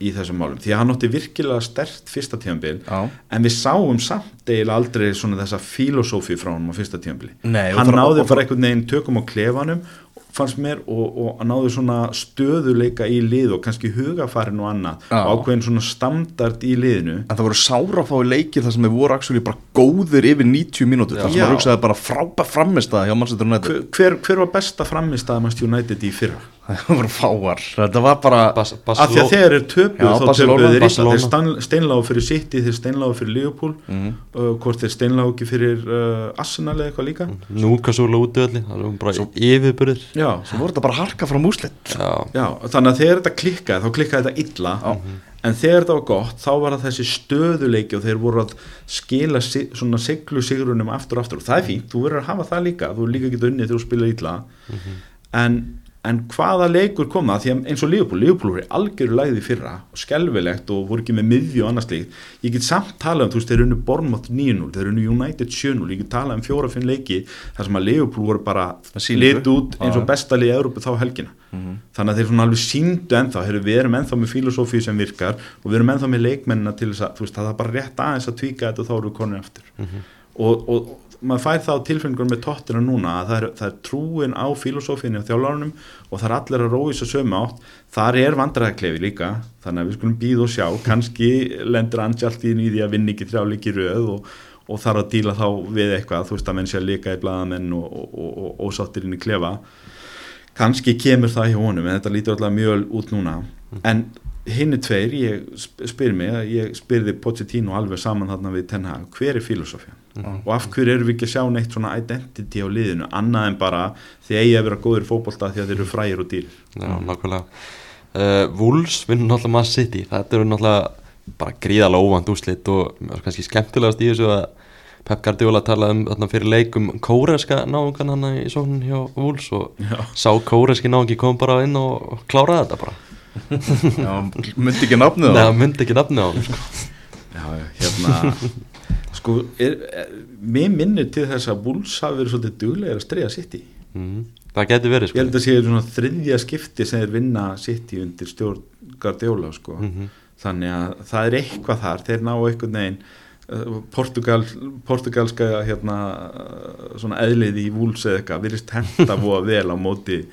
í þessum málum, því að hann átti virkilega stert fyrsta tíðanbíl Já. en við sáum samt eiginlega aldrei svona þessa filosófi frá hann á fyrsta og hann náði bara einhvern veginn tökum á klefanum fannst mér og, og náði svona stöðuleika í lið og kannski hugafarin og annað Já. og ákveðin svona standard í liðinu En það voru sárafái leikir þar sem þeir voru actually bara góðir yfir 90 mínútur þar sem Já. maður hugsaði bara frábæð framist að hjá Manchester United hver, hver, var besta framist að mannst United í fyrra? það voru fáar þetta var bara Bas, af því að þeir töpuð Já, þá töpuð þeir Barcelona. þeir stein- steinlágu fyrir City, þeir steinlágu fyrir Liverpool Mhm. uh, hvort þeir steinlágu ekki fyrir uh, Arsenal eða eitthvað líka Núkasúla útöðli Það er bara yfirburðir já, svo voru þetta bara harka frá múslit Já, já, þannig að þegar þetta klikkaði þá klikkaði þetta illa en þegar þetta var gott þá var það þessi stöðuleiki og þeir voru að skila svona siglu sigrunum aftur og aftur. Og það er fínt, þú verður að hafa það líka þú er líka ekki unnið þegar þú spila illa. En, en hvaða leikur kom það því að eins og Liverpool, Liverpool voru algjöru læði fyrra og skelvilegt og voru ekki með miðju og annars líkt, ég get samt talað um þú veist, þeir unnu Bournemouth 9-0, þeir unnu United 7-0, ég get talað um fjóra-fimm leiki þar sem að Liverpool voru bara lit út eins og Já. besta liði Európu þá helgina. Þannig að þeir svona alveg síndu ennþá heyrðu, við erum ennþá með filosófíu sem virkar og við erum ennþá með leikmennina til þess að þú veist, það er bara rétt aðeins að tvíka þetta og þá eru við konur aftur. Og, og, og maður fær þá tilfengur með tóttina núna að það er, það er trúin á filosófíinu og þjálfárunum og það er allir að rói svo sömu átt. Þar er vandræðaklefi líka þannig að við skulum býða og sjá. Kannski lendur Angjalt í því að vinna ekki þrjáleiki röð og, og þarf að díla þá við eitthvað. Þú veist að menn sé að líka í blaðamenn og, og, og, og ósáttir inn í klefa. Kannski kemur það hjá honum en þetta lítur alltaf mjög út núna. En hinn er tveir, ég sp- spyr mig ég spyrði Pochettino alveg saman þarna við Ten Hag, hver er filosófía og af hverju erum við ekki að sjá neitt svona identity á liðinu, annað en bara þið eigi að vera góður í fótbolta því að þeir eru frægir og dýr já nákvæmlega. Uh, Wolves vinnur náttúrulega maður City. Þetta eru náttúrulega bara gríðalega óvand úslit og kannski skemmtilegast í þessu að Pep Guardiola talaði um þarna fyrir leikum kóreska náungan hann í sóknin hjá Wolves og Já. sá kóreski náungi kom bara inn og kláraði þetta bara Já, myndi ekki nafnið Nei, það það myndi ekki nafni á hann sko. Já, hérna sko, er, er, mér minnir til þess að Bulls hafi verið svolítið duglegir að streyja City mm. Það geti verið ég sko. held að sé svona þriðja skipti sem þeir vinna City undir stjórn Guardiola sko. Mhm. þannig að það er eitthvað þar þeir ná einhvern veginn uh, Portugal, portugalska hérna, svona eðlið í Wolves eða eitthvað, virðist henda búa vel á móti,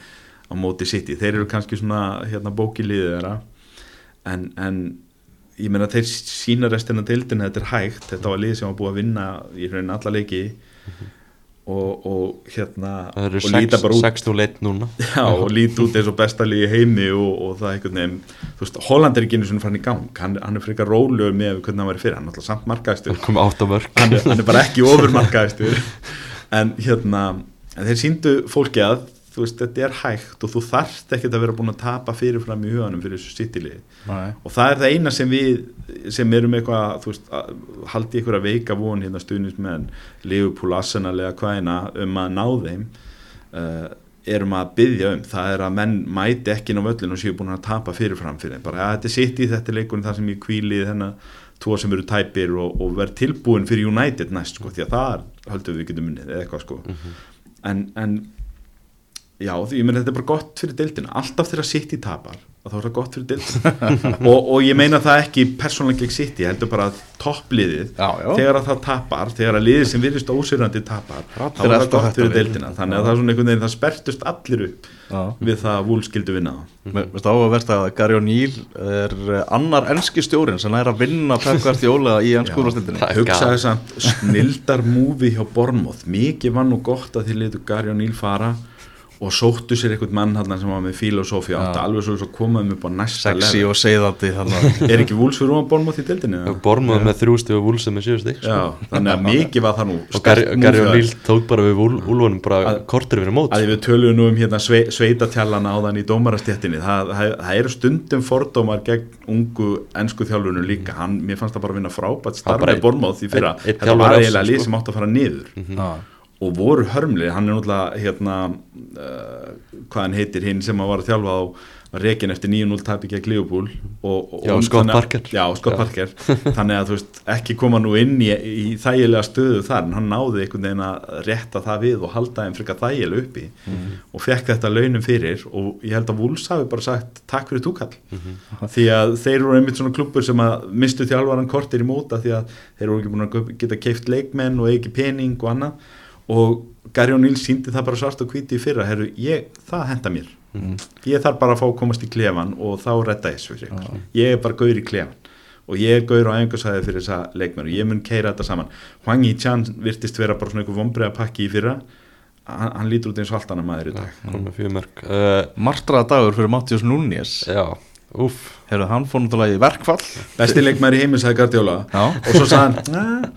á móti City. Þeir eru kannski svona hérna, bókiliðið þeirra. En, en ég meina þeir sína restina dildin þetta er hægt, þetta var lið sem var búið að vinna í raunin alla leiki. Og, og hérna Það eru og líta bara út 6-0 núna. Já, og lít út eins og besta liði í heimi og, og það einhvern veginn, þú veist, Holland er ekki einu svona farin í gang, hann, hann er frekar rólegur með hvernig hann væri fyrir, hann er alltaf samt markaðistur. Hann, er- hann er bara ekki ofur markaðistur en hérna en þeir síndu fólki að þú veist, þetta er hægt og þú þarft ekkert að vera búin að tapa fyrirfram í huganum fyrir þessu sittilið og það er það eina sem við sem erum eitthvað, þú veist, haldi ykkur að veika von hérna stuðnismenn Liverpool, Arsenal eða hvaðina um að ná þeim uh, erum að byggja um, það er að menn mæti ekki inn á völlin og séu búin að tapa fyrirfram fyrir þeim, bara að þetta sitt í þetta leikurinn þar sem ég kvíli þennan tvo sem eru tæpir og, og verð tilbúin fyrir United næst, sko, því að það höldum við getum unnið eða eitthvað, sko. En, en Já, því ég meina þetta er bara gott fyrir deildina. Alltaf þegar City tapar þá er það gott fyrir deildina. Og, og ég meina það ekki persónlega gegn City, ég heldur bara að toppliðið, þegar að það tapar þegar að liðið sem virðist ósýrandi tapar þá er það gott þetta fyrir deildina. Þannig að það er svona einhvern veginn, það spertust allir upp Já. við það að Wolf skildu vinna það. Mér finnst áhugavert að Gary O'Neill er eh, annar enski stjórin sem er að vinna Pep Guardiola í ennsku úrvastildinni Það er hugsaði samt snildar múfi hjá Bornmoth mikið var nú gott að þið letu Gary O'Neill fara og sóttu sér einhvern mann hann sem var með filosófi átt Já. alveg svo, komaðum upp á næsta sexy level og seiðandi þannig er ekki Wolves fyrir ofan Bornmoth í deildinni eða? Bormuð með þrjústi og Wolves með sjösti sko. Þannig að mikið var það nú og move hjá O'Neill tók bara við Úl- Úlfunum bara Að- kortur fyrir mót að við töluðum nú um hérna sve, sveitatjallana á þann í dómarastjættinni það, það, það eru stundum fordómar gegn ungu ennsku þjálfurinu líka hann, mér fannst það bara að vinna frábært Það starf bara með Bornmoth í fyrra einn- einn þetta var eiginlega lið sko. sem átt að fara niður Já. Og voru hörmli, hann er náttúrulega hérna, uh, hvað hann heitir hinn sem að var að þjálfa á reikin eftir 9-0 tapi gegn Liverpool og, og, Já, og Scott Parker. já, Scott Já. Parker. Þannig að þú veist, ekki koma nú inn í, í þægilega stöðu þar en hann náði einhvern veginn að rétta það við og halda þeim frekar þægilega uppi og fekk þetta launum fyrir og ég held að Wolves hafi bara sagt takk fyrir túkall því að þeir eru einmitt svona klubbur sem að mistu þjálfaran kortir í móta því að þeir eru ekki búin að geta keift leikmenn og ekki pening og annað og Gary O'Neill síndi það bara svart og hvíti í fyrra, herru, ég, það henda mér. Ég þarf bara að fá að komast í klefan og þá redda þessu fyrir ykkur. ég er bara gaur í klefan og ég er gaur á æfingarsæði fyrir þessa leikmenn og ég mun keira þetta saman. Hwang Yi-chan virtist vera bara svona einhver vombriða pakki í fyrra. Hann, hann lítur út eins og allt annað maður í dag. Fjögur mörg. Uh, Martraða dagur fyrir Mattias Núñez. Já, úff Herru, hann fór náttúrulega í verkfall. Besti leikmæður í heimins, Guardiola. Já. og svo sagði hann.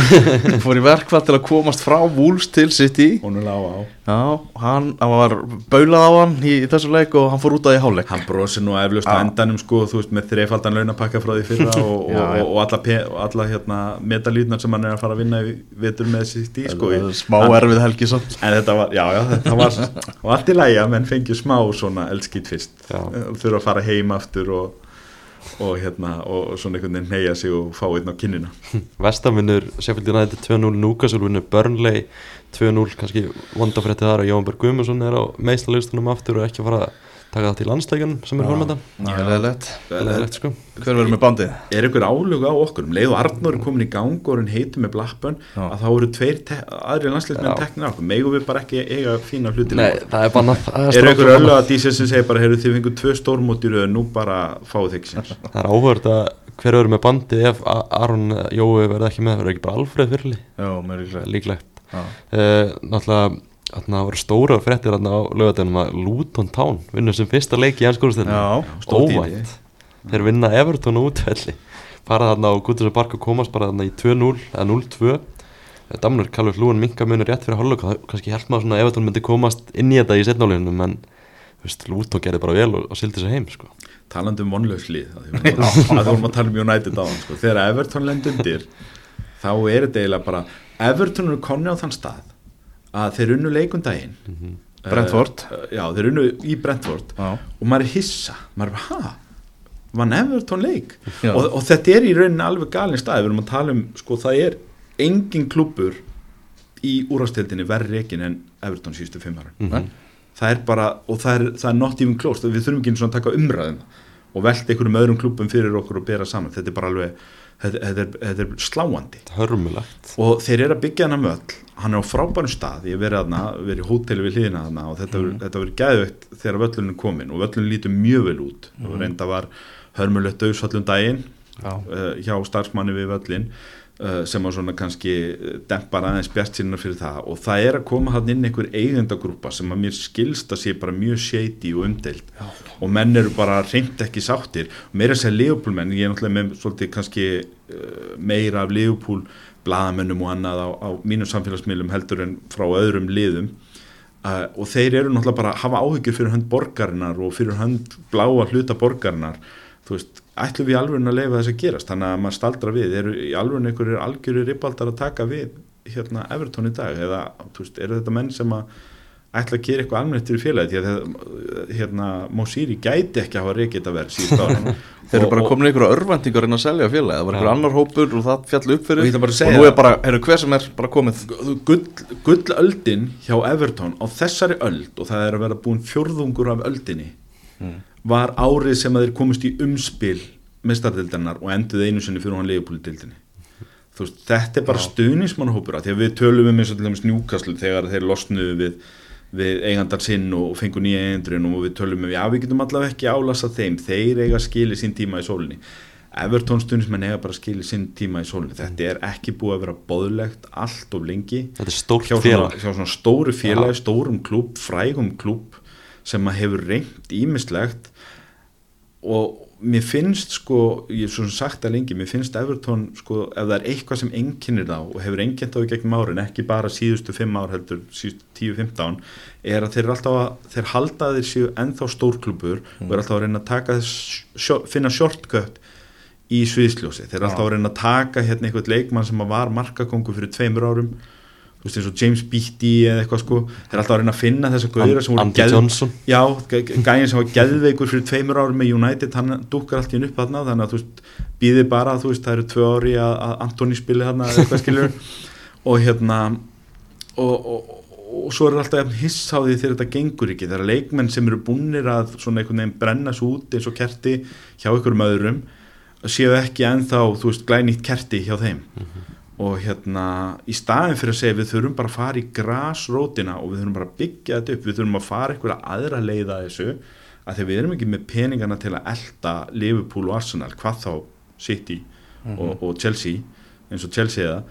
Fór í verkfall til að komast frá Wolves til City. Já, hann, hann var baulað á hann í, í þessu leik og hann fór út að í hálfleik. Hann brosir nú eflust á endanum sko, þú veist, með þreifaldan launapakka frá því fyrra og, og, Já, og, og alla, og alla hérna, metalýtnar sem hann er að fara að vinna í vetur með í sko, Smá hann- erfið helgi samt. En þetta var, já, já, þetta var og allt í lægja, menn fengið smá svona eldskýt fyrst, þurfa að fara heim aftur og, og hérna og svona einhvern veginn neyja sig og fá einn á kinnina. Vestam vinnur Sheffield United 2-0 Newcastle vinnur Burnley 2-0 kannski vondafrétti þar að Jóhann Berg Guðmundsson er á meistalaustunum aftur og ekki að fara að taka það til landsleikan sem er Það er leðilegt sko. Hver verður með bandið? er einhver álug á okkur? Um leið og Arnur er komin í gang og er heitur með blappun Já. að þá eru tveir aðri landsleismenn Já. teknir á okkur. Megum við bara ekki eiga fína hluti Nei, það er það er einhver öllu að dísið sem segir bara heyrðu þið fengur tvö stórmóti röð nú bara þið ekki séns. Það er áhverð að hver verður með bandið ef A- Aron Jói verður ekki með verður ekki bara Alfreð fyrirli líklegt. Já. Uh, náttúrulega þarna voru stóra fréttir þarna á lögadeginum að Luton Town vinnur sem fyrsta leik í tími. óvænt þeir vinna Everton útvelli fara þarna á Guðursa Bark og komast bara þarna í 2-0 eða 0-2 Damnur Kallur Lúan minka munur rétt fyrir hálfleik og kannski held maður svona að Everton myndi komast inn í þetta í setnáleginum en veist, Luton gerði bara vel og, og sildi sér heim sko. talandi um vonlauslið að þú vorum að tala um United á hann sko. þegar Everton lend undir þá er þetta eiginlega bara Everton eru konni á þann stað að þeir unnu leikundaginn mm Brentford. já, þeir unnu í Brentford. Já. og maður er hissa. Maður er, hæ, vann Everton leik? Og, og þetta er í rauninni alveg galin stað við erum að tala um, sko, það er engin klubur í úrvastildinni verri reikin en Everton síðustu fimm ára Mhm. það er bara, og það er, það er not even close. Við þurfum ekki einu svona að taka umræðum og velta einhverjum öðrum klubum fyrir okkur og bera saman. Þetta er bara alveg, þetta, er, þetta er sláandi. Hörmulegt. Og þeir eru að byggja hana möll hann er á frábærum stað, ég verið aðna verið í hóteli við hliðina aðna og þetta mm. verið gæðveikt þegar völlunum komin og völlunum lítur mjög vel út. Mm. og reynda var hörmulegt döðsvallum daginn uh, hjá starfsmanni við völlin sem að svona kannski eh, dempar aðeins bjart sínar fyrir það. Og það er að koma hann inn einhver eigendagrúpa sem að mér skilst að sé bara mjög shady og umdeild. Og menn eru bara reynd ekki sáttir. Meira að segja Leopold menn, ég er náttúrulega með svolítið kannski uh, meira af Leopold blaðamönnum og annað á, á mínum samfélagsmiðlum heldur en frá öðrum liðum. Uh, og þeir eru náttúrulega bara að hafa áhyggjur fyrir hönd borgarinnar og fyrir hönd bláa hluta borgarinnar. Þú veist, ætlum við í alvörun að leifa þess að gerast? Þannig að maður staldra við, eru í alvörun einhverjir algjörir ribbaldar að taka við hérna Everton í dag? Eða veist, eru þetta menn sem að ætla að gera eitthvað almennt fyrir félagi því að hérna Mosíri gæti ekki að hafa reykið þetta verð síðust ára Þeir eru bara komin einhverja örvæntingar inn að selja félagi Það var einhver annar hópur og það fjallu upp fyrir. Og að Og nú er bara, eru hver sem er bara komið. Gull, gullöldin hjá Everton á þessari öld og það er að vera búin fjórðungur af öldinni var árið sem að þeir komist í umspil mestardildarinnar og enduð einu sinni fyrir hann leifupólidildinni þú veist, þetta er bara stuðnismannahópur af því að við tölum um eins og til dæmis njúkaslu þegar þeir losnuðu við, við eigandar sinn og fengu nýja eigandurinn og við tölum um, já við getum allavega ekki álasa þeim þeir eiga skili sín tíma í sólinni. Everton stuðnismenn eiga bara skili sín tíma í sólinni. Þetta er ekki búið að vera boðlegt allt of lengi þetta er stórt félag. hjá svona stóru félagi, stórum klúb, frægum klúb sem að hefur reynt ímislegt og mér finnst sko, ég hef svona sagt það lengi, mér finnst Everton sko, ef það er eitthvað sem enginnir þá og hefur enginnt á í gegnum árin, ekki bara síðustu fimm ár heldur, síðustu 10-15 er að þeir eru alltaf að, þeir halda að þeir séu ennþá stórklubur og eru alltaf að reyna að taka þess, sjó, finna shortcut í sviðsljósi, þeir eru alltaf að reyna að taka hérna einhvern leikmann sem að var markakongu fyrir tveimur árum þú veist eins og James Beatty eða eitthvað sko. Þeir er alltaf að reyna að finna þessa gauðra sem voru Andy Johnson. Já, g- g- gæinn sem var geðveikur fyrir tveimur árum með United, hann dukkar allt í henn upp þarna þannig að þú veist, býði bara þú veist, það eru tvö ári að, að Antoni spili þarna eitthvað skilur og hérna og, og, og, og svo er alltaf jafn hiss á því þegar þetta gengur ekki. Þegar leikmenn sem eru búnir að svona einhvern veginn brenna svo út eins og kerti hjá einhverjum öðrum séu ekki ennþá, þú veist, þeim og hérna í staðin fyrir að segja við þurfum bara að fara í grasrótina og við þurfum bara að byggja þetta upp. Við þurfum að fara einhverja aðra leiða þessu að þegar við erum ekki með peningana til að elda Liverpool og Arsenal hvað þá City og, og Chelsea eins og Chelsea eða.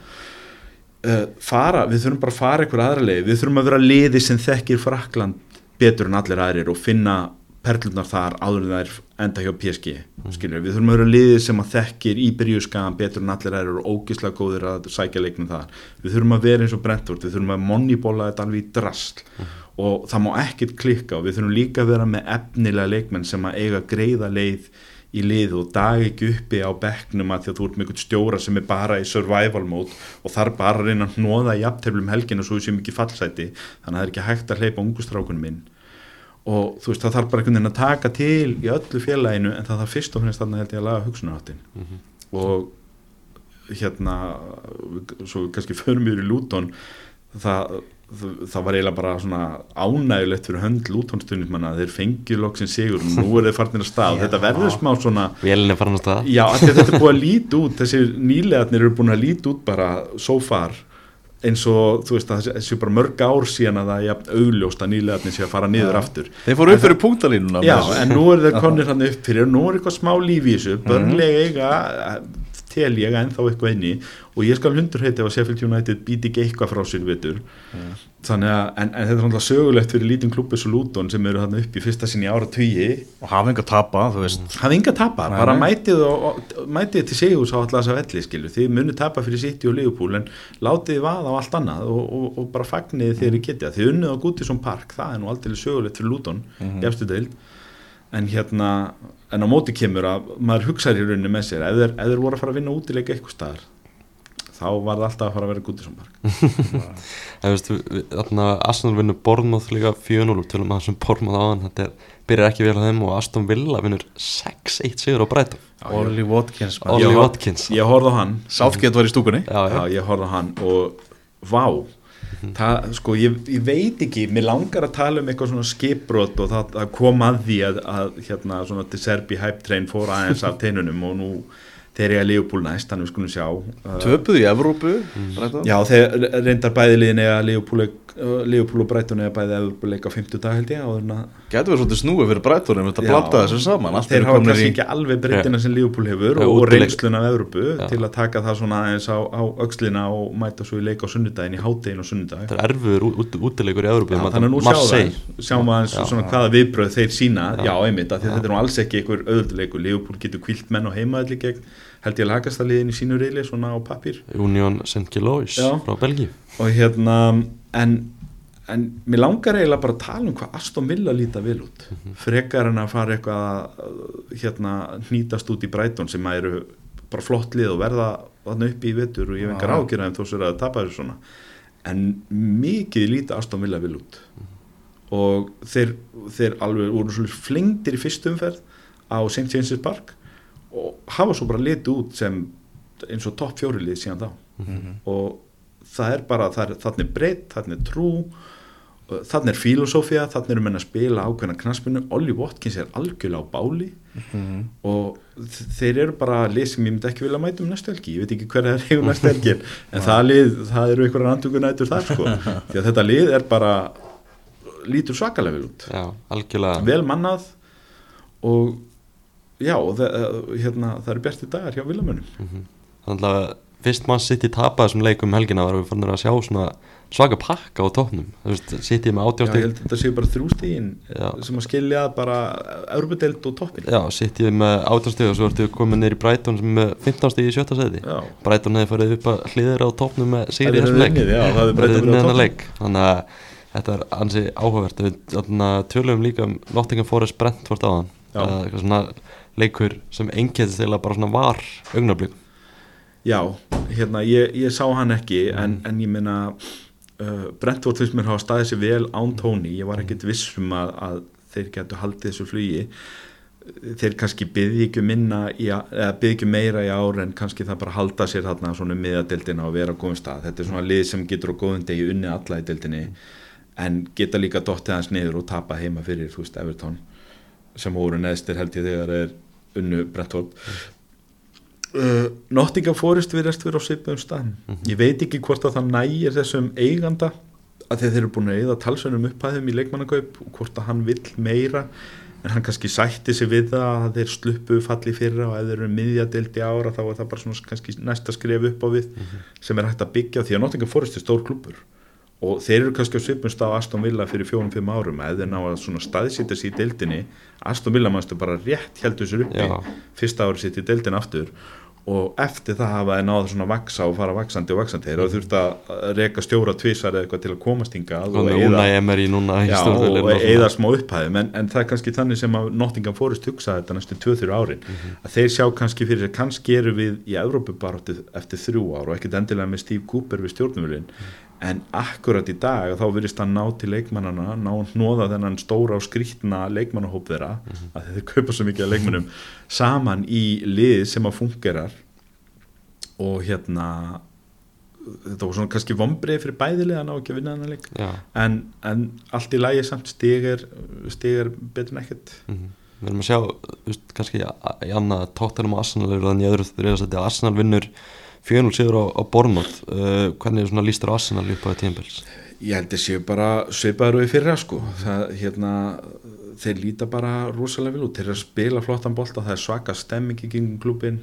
Uh, fara, við þurfum bara að fara einhverja aðra leið, við þurfum að vera liði sem þekkir Frakland betur en allir aðrir og finna perlunar þar áður en þær enda hjá PSG skilur, við þurfum að vera liði sem að þekkir í byrjuskagan betur en allir aðrir og ógislega góðir að sækja leiknum þar. Við þurfum að vera eins og Brentford, við þurfum að moneybola þetta alveg í drast og það má ekkert klikka og við þurfum líka að vera með efnilega leikmenn sem að eiga greiða leið í lið og dag ekki uppi á bekknum að því að þú ert með einhvern stjóra sem er bara í survival mode og þarf bara að reyna að hnóða í aftöflum helgin og svo sem ekki fallsæti. Þannig að það er ekki hægt að hleypa ungustrákunum minn og þú veist það þarf bara einhvern veginn að taka til í öllu félaginu en það þarf fyrst og finnst þarna held ég að laga hugsunarháttin. Og hérna svo kannski förum við í Luton það, það, það var eiginlega bara svona ánægilegt fyrir hönd Luton-stundum að þeir fengið loksin sigur. Og nú er þeir farnir að stað. Og þetta verður smá svona já, þetta er búið að líti út. Þessi nýlegaðnir eru búin að líti út bara so far eins og þú veist að þessi bara mörg ár síðan að það er jafn augljóst að nýlegaðnir sé að fara niður aftur. Þeir fóru upp fyrir punktalínuna Já, en nú er þeir konir hann upp fyrir og nú er eitthvað smá líf í þessu. Börnlega eiga tel ég ennþá eitthvað inni og ég skal hundur heiti ef að Sheffield United býti ekki eitthvað frá sér vitur þannig að, en, en þetta er náttúrulega sögulegt fyrir lítinn klubbi svo Luton sem eru þarna upp í fyrsta sinni ára tugi Og hafa enga tapa, þú veist. Hafði enga að tapa, bara mætið og, og, mætið til Sigurs á alltaf þessa velli skilu, þið munið tapa fyrir City og Liverpool en látið vaða á allt annað og, og, og bara fagnið þegar þið getja þið unnið á Goodison Park, það er nú aldrei sögulegt fyrir Luton, mm. -hmm. en hérna, en á móti kemur að maður hugsaður í rauninni með sér ef þeir, ef þeir voru að fara að vinna útileika eitthvað staðar þá var það alltaf að fara að vera Goodison Park Það veist, við- þarna Arsenal vinnur Bournemouth líka 4-0 tölum að þessum Bournemouth áðan þetta er, byrjar ekki vel á þeim og Aston Villa vinnur 6-1 sigur á Brighton. Ollie Watkins maður. Ollie Ég Watkins. ég horfði á hann. Southgate var í stúkunni. Já, já. Já, ég horfði á hann og vá það, sko, ég, ég veit ekki mér langar að tala um eitthvað svona skipbrot og það, það kom að því að, að hérna, svona til Serbi Hype Train fór aðeins af teinunum og nú þeir að Leopold næst, þannig við skulum sjá uh, Töpuðu í Evrópu Brighton. Já, þeir reyndar bæði liðin eða Leopold, uh, Leopold og Brighton eða bæði Evrópuleik leika 50 dag held ég en að Gæti verið svolítið snúið fyrir Brighton ef þetta Já. blanda þessu saman. Allt þeir hafa kannski í- ekki alveg breytina sem Liverpool hefur og útileik- reynslun af Evrópu Já. til að taka það svona aðeins á, á öxlina og mæta svo í leik á sunnudaginn í háttegin og sunnudag. Þetta er út, útilegur í Európa Já, þannig að nú sjáum Held ég lagast að liðin í sínu reyli svona á pappir Union Saint-Gillois Já. frá Belgíu. Og hérna en, en mér langar eiginlega bara að tala um hvað Aston Villa líta vel út. Frekar en að fara eitthvað að hérna hnýtast út í Brighton sem að eru bara flott lið og verða þarna uppi í vetur og ég hef engar Já. ágjörða en þó sér að tapa þessu svona. En mikið líta Aston Villa vel út. Og þeir, þeir alveg voru flengdir í fyrstu umferð á St. James's Park og hafa svo bara litið út sem eins og topp fjórið lið síðan þá. Og það er bara, er, þannig er breytt, þannig er trú þannig er filosófía, þannig eru menn að spila ákveðna knaspinu, Ollie Watkins er algjörlega á báli. Mhm. og þ- þeir eru bara lið sem ég myndi ekki vilja mæta um næstu helgi, ég veit ekki hver það er eigum næstu helgi, en það lið það eru einhverja andungunætur þar sko. Því að þetta lið er bara lítur svakalega vel út. Já, vel mannað og já, það, hérna, það eru bjartir dagar hjá villamönnum Þannig að fyrst mann sitt í tapa þessum leikum um helgina varum við fannir að sjá svona svaka pakka á veist, sitt í með Já, ég held að þetta séu bara þrjústígin Já. sem að skilja bara Európa-deild og toppin Já, sitt í með átjástíð og svo ertu komin neyri Brighton sem er með 15 stíð í sjötta seti Já. Brighton hefði farið upp að hlýðir á topnum með sigri í þessum leik. Þannig að þetta er ansi áhugavert. Við tölum líka um Nottingham Forest Brentford á hann leikur sem einketist til að bara svona var augnablík Já, hérna, ég, ég sá hann ekki en, en ég meina uh, Brentford finnst mér hafa staðið sér vel án tóni, ég var ekkert viss um að, að þeir getur haldið þessu flugi. Þeir kannski byggði ekki minna í, eða byggði ekki meira í ár en kannski það bara halda sér þarna svona um miðadeildina og vera á góðum stað. Þetta er svona lið sem getur á góðum degi unni alla í deildinni en geta líka dottið hans niður og tapa heima fyrir þú veist Everton sem voru neðstir held ég þegar er unnu Brentford uh, Nottingham Forest virðast vera á svipaðum stað. Ég veit ekki hvort að það nægir þessum eiganda að þeir eru búin að eða talsönum upphæðum í leikmannakaup og hvort að hann vill meira en hann kannski sætti sig við það að þeir sluppu falli fyrra og ef þeir eru miðjadeild í ára þá er það bara svona kannski næsta skref upp á við sem er hægt að byggja því að Nottingham Forest er stór klubur og þeir eru kannski á svipum stað á Aston Villa fyrir fjórum-fimm árum ef þeir ná að svona staðsýta sér í deildinni. Aston Villa mannstu bara rétt heldur sér uppi Já. fyrsta árið sitt í deildin aftur. Og eftir það hafa þeir náða svona að vaksa og fara vaksandi og vaksandi þeir hafa þurft að reka stjóra tvísar eða eitthvað til að komast hingað og og eða smá upphæðum. En, en það er kannski þannig sem að Nottingham Forest hugsa þetta næstu 2-3 árin. Að þeir sjá kannski fyrir sér, kannski eru við í Evrópubaráttu eftir þrjú ár og ekkert endilega með Steve Cooper við stjórnumvölin en akkurat í dag þá virðist hann ná til leikmannana ná að hnóða þennan stóra og skrítna leikmannahóp þeirra að þeir kaupa svo mikið af leikmannum saman í lið sem að fungerar og hérna þetta var svona kannski vombrið fyrir bæðilega að ná ekki að vinna þennan leik. En, en allt í lægi samt stig er, stig er betur en ekkert. Mhm. við erum að sjá veist, kannski í annað tóttunum og Arsenal eru þannig að Arsenal vinnur 4-0 sigur á, á Bornmoth uh, hvernig er svona lístur Arsenal upp á tíðanbils ég held að séu bara svipaður og í fyrra sko. Það, hérna, þeir líta bara rosalega vil út, þeir eru að spila flottan bolta það er svaka stemming í gengum klubin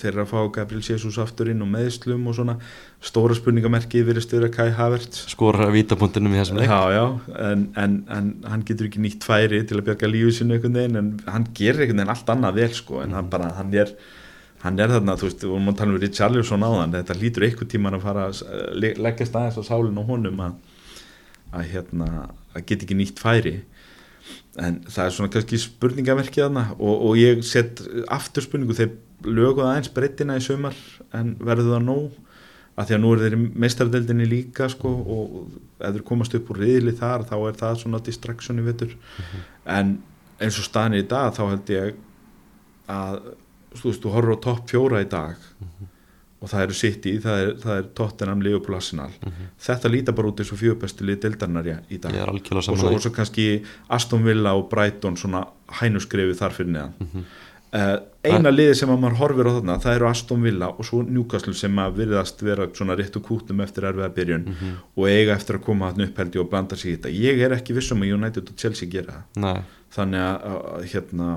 þeir eru að fá Gabriel Jesus aftur inn og meðslum og svona. Stóra spurningamerki virðist vera Kai Havertz. Skorar að vítapunktinum í þessum leik. Já, já, en, en, en hann getur ekki nýtt færi til að bjarga lífu sinu einhvern veginn en hann gerir einhvern veginn allt annað vel sko, en hann bara, hann er hann er þarna, þú veist, við vorum að tala um Richarlison áðan, þetta lítur einhvern tíman að fara að le- leggjast aðeins á sálinn á honum að, að hérna, að geta ekki nýtt færi. En það er svona kannski spurningamerkið þarna og, og ég set aftur spurningu, þeir löguðu aðeins breytina í sumar en verður það nóg? Að því að nú er þeir í meistardeldinni líka sko og ef þeir komast upp úr riðli þar þá er það svona distraction í vettur en eins og staðan er í dag þá held ég að þú veist, þú horfur á topp fjóra í dag og það eru City, það er, það er Tottenham, Liverpool, Arsenal. Þetta líta bara út eins og fjögbestu lið deildarnar í í dag. Og svo, og svo kannski Aston Villa og Brighton svona hænusgrefi þar fyrir neðan. Mhm. uh, eina liði sem að maður horfir á þarna það eru Aston Villa og svo Newcastle sem að virðast vera svona rétt og kútum eftir erfiða byrjun og eiga eftir að koma þarna upp held ég og blanda sig í þetta. Ég er ekki vissum að United og Chelsea gera það. Þannig að hérna,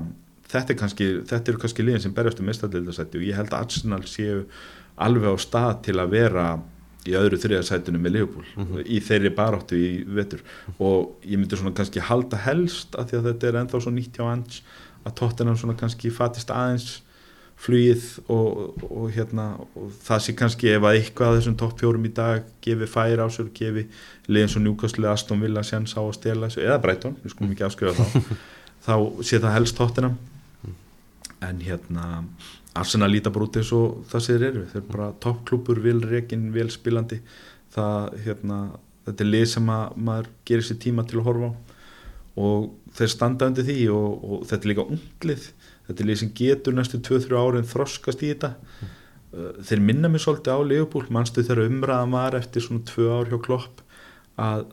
þetta, er kannski, þetta eru kannski liðin sem berjast um mestardildasætti og ég held að Arsenal séu alveg á stað til að vera í öðru þriðasættinu með Liverpool í þeirri baráttu í vetur. Og ég myndi svona kannski halda helst að því að þetta er ennþá svo nýtt hjá hans að Tottenham svona kannski fatist aðeins flugið og, og hérna og það sé kannski ef að eitthvað þessum topp fjórum í dag gefi færi á sér, gefi liðin svo njúkastlega Aston Villa séns á að stela eða Brighton, við skulum ekki afskrifa þá þá sé það helst Tottenham en hérna Arsenal líta bara út eins og það séður eru. Þeir eru bara toppklúpur, vel rekin, vel spilandi. Það, hérna þetta er lið sem að maður gerir sér tíma til að horfa á. Og þeir standa undir því og, og þetta er líka unglið. Þetta er lið sem getur næstu 2-3 árin þroskast í þetta. Uh, þeir minna mér svolítið á Leopold mannstu þegar umræðan var eftir svona 2 ár hjá Klopp að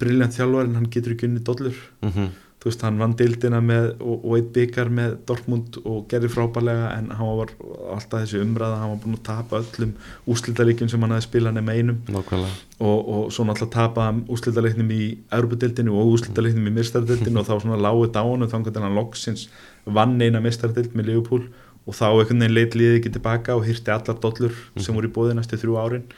briljant þjálfarinn hann getur ekki unni dollur? Mhm, þú veist, hann vann dildina með og, og eitt byggar með Dortmund og gerði frábælega en hann var alltaf þessi umræða, hann var búin að tapa öllum úslitaleikum sem hann hafði spilað nema einum. Og, og svo náttúrulega tapa úslitaleiknum í Europadildinu og úslitaleiknum í mistardildinu og þá svona lágið á hann þá hann loksins vann eina mistardild með Liverpool og þá einhvern veginn leit liðið ekki tilbaka og hýrti allar dollur sem voru í bóði næstu þrjú árin.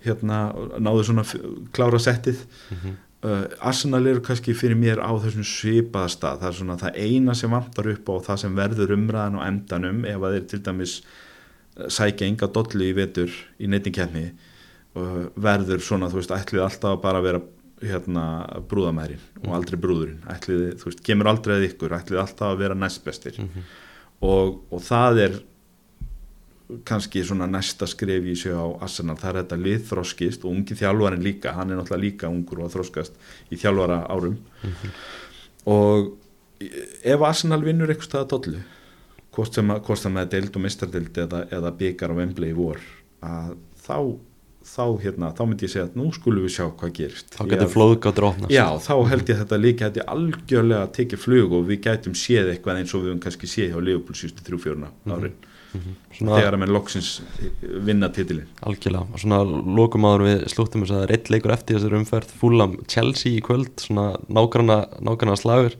Hérna náðu svona klára settið. Mhm. uh, Arsenal eru kannski fyrir mér á þessum svipaða stað. Það er svona það eina sem vantar upp á og það sem verður umræðan á endanum ef að þeir til dæmis uh, sækja enga dollu í vetur í neytingkefni uh, verður svona þú veist ætlið alltaf að bara vera hérna brúðamærin og aldrei brúðurinn. Ætlið, þú veist, kemur aldrei að ykkur ætlið alltaf að vera næstbestir. Mhm. og, og það er kannski svona næsta skref í sig á Arsenal, það er þetta lið þroskist og ungi þjálfarin líka, hann er náttúrulega líka ungur og að þroskast í þjálfara árum. Og ef Arsenal vinnur eitthvað staða dollu hvort sem að, hvort sem að deild og mistardeild eða, eða byggar á vembli í vor að þá þá, hérna, þá myndi ég segja að nú skulum við sjá hvað gerist. Þá getur að- flóðgáttur opnast. Já, þá held ég að þetta líka hætti algjörlega tekið flug og við gætum séð eitthvað eins og við höfum kannski séð hjá Liverpool sístu þrjú-fjöruna árin Svona þegar að menn loksins vinna titilin algjörlega. Og svona lokum áður við slúttum þess að það er eitt leikur eftir þessari umferð. Fulham Chelsea í kvöld svona nágranna, nágranna slagur.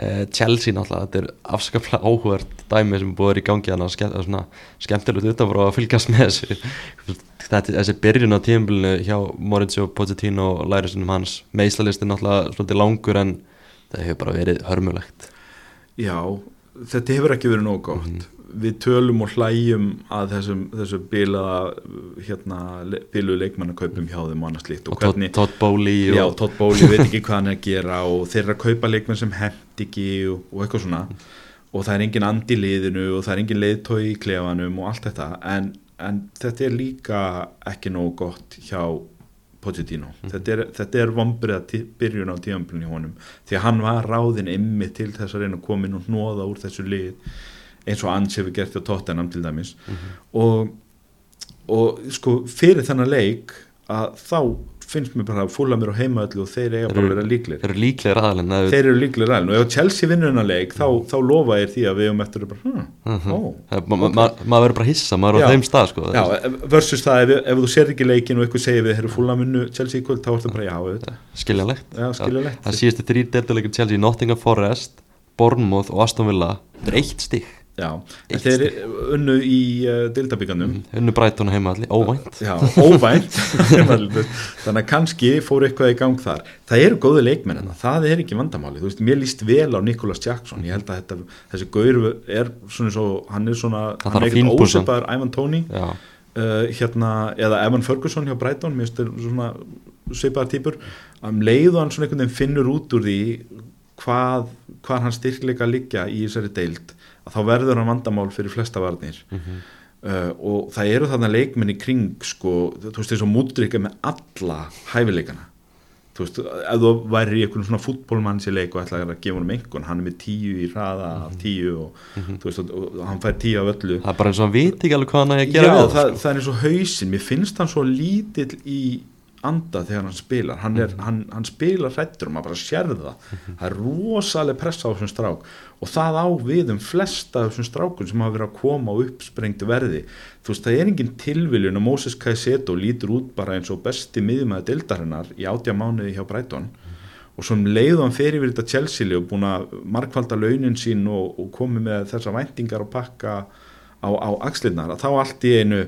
Eh, Chelsea náttúrulega, þetta er afskaplega áhugart dæmi sem búið í gangi að svona skemmtilegt utanfrá að fylgjast með þessu. Þetta, þessi byrjun á tímabilinu hjá Maurizio Pochettino og lærisunum hans. Meðslalistin náttúrulega svolítið langur en það hefur bara verið hörmulegt. Já, þetta hefur ekki verið nóg gott við tölum og hlæjum að þessum, þessum bilaða hérna, biluðu leikmannakaupum hjá þeim og annars líkt og Todd Bowley Já, og, Todd Bowley veit ekki hvað hann er að gera og þeir eru að kaupa leikmenn sem hent ekki og, og eitthvað svona. Og það er engin andi í liðinu og það er engin leiðtói í klefanum og allt þetta. En, en þetta er líka ekki nógu gott hjá Pochettino. Þetta er, þetta er vombriða byrjun á tíðanbyrjun í honum. Því að hann var ráðinn ymmi til þess að reyna að koma inn og hnóða úr þessu lið eins og Ans hefur gert hjá Tottenham til dæmis. Og, og sko fyrir þennan leik að þá finnst mér bara að fúla mér á heimaöllu og þeir eiga bara að vera líklir þeir eru líklega ræðalinn þeir eru líklir ræðin og ef Chelsea vinnur hennar leik þá, þá lofa ég því að við um eftir bara, hm, Mhm. ó, Ma- ma- ma- maður verður bara hissa, maður er á þeim stað sko. já, versus það ef, ef þú sér ekki leikin og eitthvað segir við þeir eru fúla vinnu Chelsea í kvöld þá er það bara já, skiljanlegt. það síðustu þrý deltuleikur Chelsea Nottingham Forest, Bournemouth og Aston Villa þetta er eitt stig já, þeir unnu í uh, dildabíkanum unnu Brighton og heima allir, óvænt. Já, óvænt. Þannig að kannski fór eitthvað í gang þar. Það eru góði leikmenn en það er ekki vandamáli, þú veist, mér líst vel á Nicholas Jackson, ég held að þetta, þessi gaur er svona svo, hann er svona Það þarf ekkert fínpússan. ósöpaður Ivan já, uh, hérna, eða Evan Ferguson hjá Brighton, mér finnst þeir svona svipaðar típur, um leið og hann svona einhvern veginn finnur út úr því hvað, hvað hann styrkleika liggja í þessari deild, að þá verður hann vandamál fyrir flesta varnir. Mhm. uh, og það eru þarna leikmenn í kring sko, þú veist eins og mútrykka með alla hæfileikana. Þú veist, ef þú væri í einhvern svona fútbólmann sér leik og ætlaði að gefa honum einhvern hann er með tíu í hraða af tíu og, þú veist, og, hann fær tíu af öllu. Það er bara eins og hann viti ekki alveg hvað hann er að Já, gera við það, sko. það er eins og hausinn. Mér finnst hann svo lítill í anda þegar hann spilar. Hann, er, hann, hann spilar hrættur og maður bara sér það. Það er rosaleg pressa á þessum strák og það á við um flesta af þessum strákun sem hafa verið að koma á uppsprengtu verði. Þú veist það er engin tilviljun og Moses Caicedo lítur út bara eins og besti miðjumæði dildarinnar í átja mánuði hjá Brighton og svo um leiðu hann fyrir við þetta Chelsea og búin að markvalda launin sín og, og komið með þessar væntingar og pakka á, á axlirnar að þá allt í einu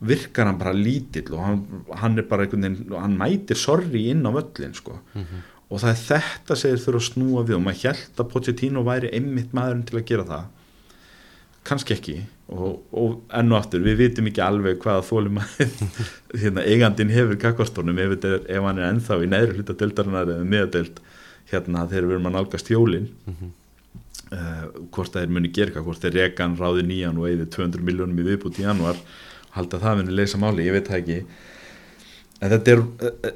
virkar hann bara lítill og hann, hann er bara einhvern veginn hann mætir sorri inn á völlin sko. og það er þetta sem þeir þurfa að snúa við og maður held að Pochettino væri einmitt maðurinn til að gera það. Kannski ekki. Og, og enn og aftur, við vitum ekki alveg hvaða þólum hérna, eigandin hefur kakvastónum ef, er, ef hann er ennþá í neðri hluta deildarinnar eða meðdeild hérna þegar við erum að nálgast jólin. Uh, hvort það er muni eitthvað, hvort þeir rekan ráði nýjan og eða 200 miljónum í viðbúti í januar halda að það muni leysa máli, ég veit það ekki. En þetta er,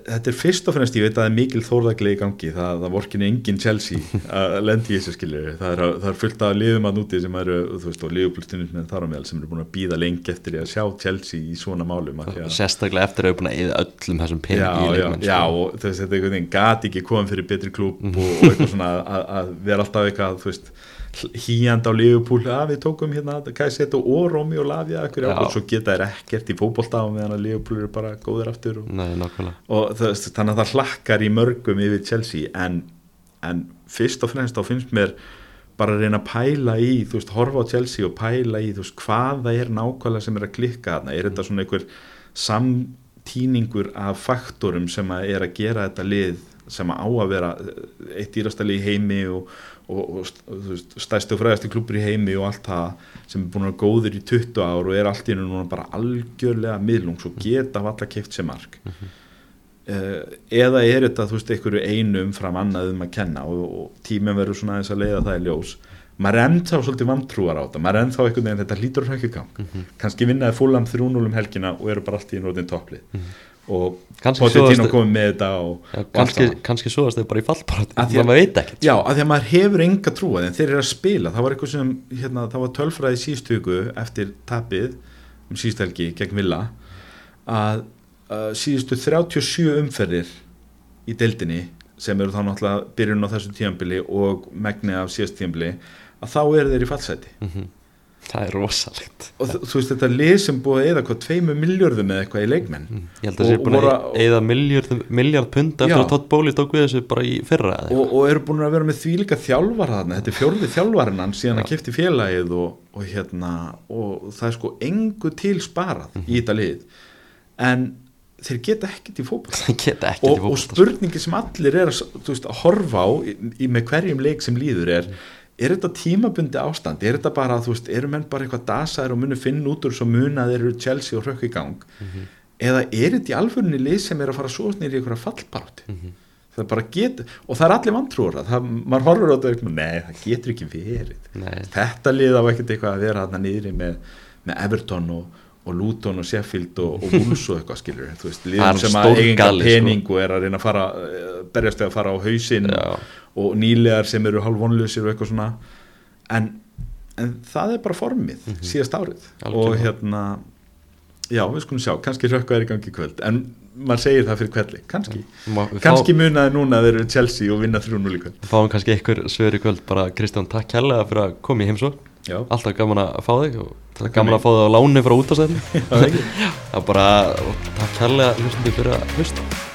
þetta er fyrst og fremst, ég veit að það er mikil þórðaglegi í gangi það, það vorkin engin Chelsea að lendi í þessu skilju, það það er fullt af liðum að núti sem eru, þú veist, og liðuplustunum með þar á meðal sem eru búin að býða lengi eftir að sjá Chelsea í svona málum að- sérstaklega eftir að hafa búin að eða öllum þessum já, í leikmenn já, sko. og þú veist, þetta gati ekki komið fyrir betri klúb og, og eitthvað svona að, að vera alltaf eitthvað, þú veist híjand á Liverpool, að við tókum hérna Kajsett og Rómi og Lavia og svo geta þær ekkert í og meðan að Liverpool eru bara góðir aftur og, Nei, og það, þannig að það hlakkar í mörgum yfir Chelsea en, en fyrst og fremst þá finnst mér bara að reyna að pæla í þú veist, horfa á Chelsea og pæla í þú veist, hvað það er nákvæmlega sem er að klikka þarna, er þetta svona einhver samtíningur af faktorum sem að er að gera þetta lið sem að á að vera eitt dýrasta lið heimi og, og, og, og og fræðasti klubur í heimi og allt það sem er búin að góður í 20 ár og er allt í núna bara algjörlega miðlungs og geta valla keift sem mark. Uh, eða er þetta þú veist einhverju einu umfram annað um að kenna og, og tíminn verður svona aðeins að leiða það í ljós. Maður er ennþá svolítið vantrúar á þetta. Maður er ennþá einhvern veginn þetta hlýtur að ekki gang. Mhm. kannski vinnaði fúlam 3-0 um helgina og eru bara allt í nótin topplið og Kannski þetta og, allt kannski, kannski svoast þau bara í Að að- maður veit ekkert Já, af því að maður hefur enga trúa en þeir eru að spila, það var eitthvað sem hérna, það var tölfræði síðustu viku eftir tapið um síðustu helgi gegn Villa að uh, síðustu 37 umferðir í deildinni sem eru þá náttúrulega byrjun á þessu tíðanbili og megni af síðast tíðanbili að þá eru þeir í fallseti Mhm. Það er rosalegt. Og þú þú veist þetta lið sem búið að eða hvað tveimu miljörðum eða eitthvað í leikmenn? Ég held að það sé búin og að eða miljard pund eftir að Todd Bowley tók við þessu bara í fyrra og, og eru búin að vera með þvílíka þjálfara þarna, þetta er fjórði þjálfarin hann síðan Já. að kipti félagið og, og hérna og það er sko engu til sparað Mhm. í þetta lið. En þeir geta ekkert í ekki og, og spurningi sem allir er að, veist, að horfa á í, í, með hverjum leik sem líður er er þetta tímabundi ástand, er þetta bara þú veist, eru menn bara eitthvað dasaður og munu finna út úr svo muna þeir eru Chelsea og hrökk í gang Mhm. eða er þetta í alvörunni lið sem er að fara svo snýri í einhverja fallbarátti Mhm. það bara getur, og það er allir vantrúra það, maður horfur á þetta og nei, það getur ekki verið þetta lið á ekkert eitthvað að vera þarna niðri með, með Everton og, og Luton og Sheffield og, og Wolves og eitthvað skilur veist, liðum sem að eiga stórgalið, pening og er að reyna að fara eh, berjast að fara á hausinn Já. Og nýlegar sem eru hálfvonlusir og eitthvað svona. En, en það er bara formið síðast árið. Og Mhm. Algjörlega. hérna já, við skulum sjá, kannski rökka er í gangi kvöld. En maður segir það fyrir kvelli, kannski. Ma- við kannski munaði núna að þeir eru Chelsea og vinna 3-0 í kvöld. Við fáum kannski einhver svör í kvöld. Bara Kristján, takk kærlega fyrir að koma í heimsó Alltaf gaman að fá þig og gaman að fá þig á láni frá útastæðinu það er bara, og takk hlustandi fyrir að hlusta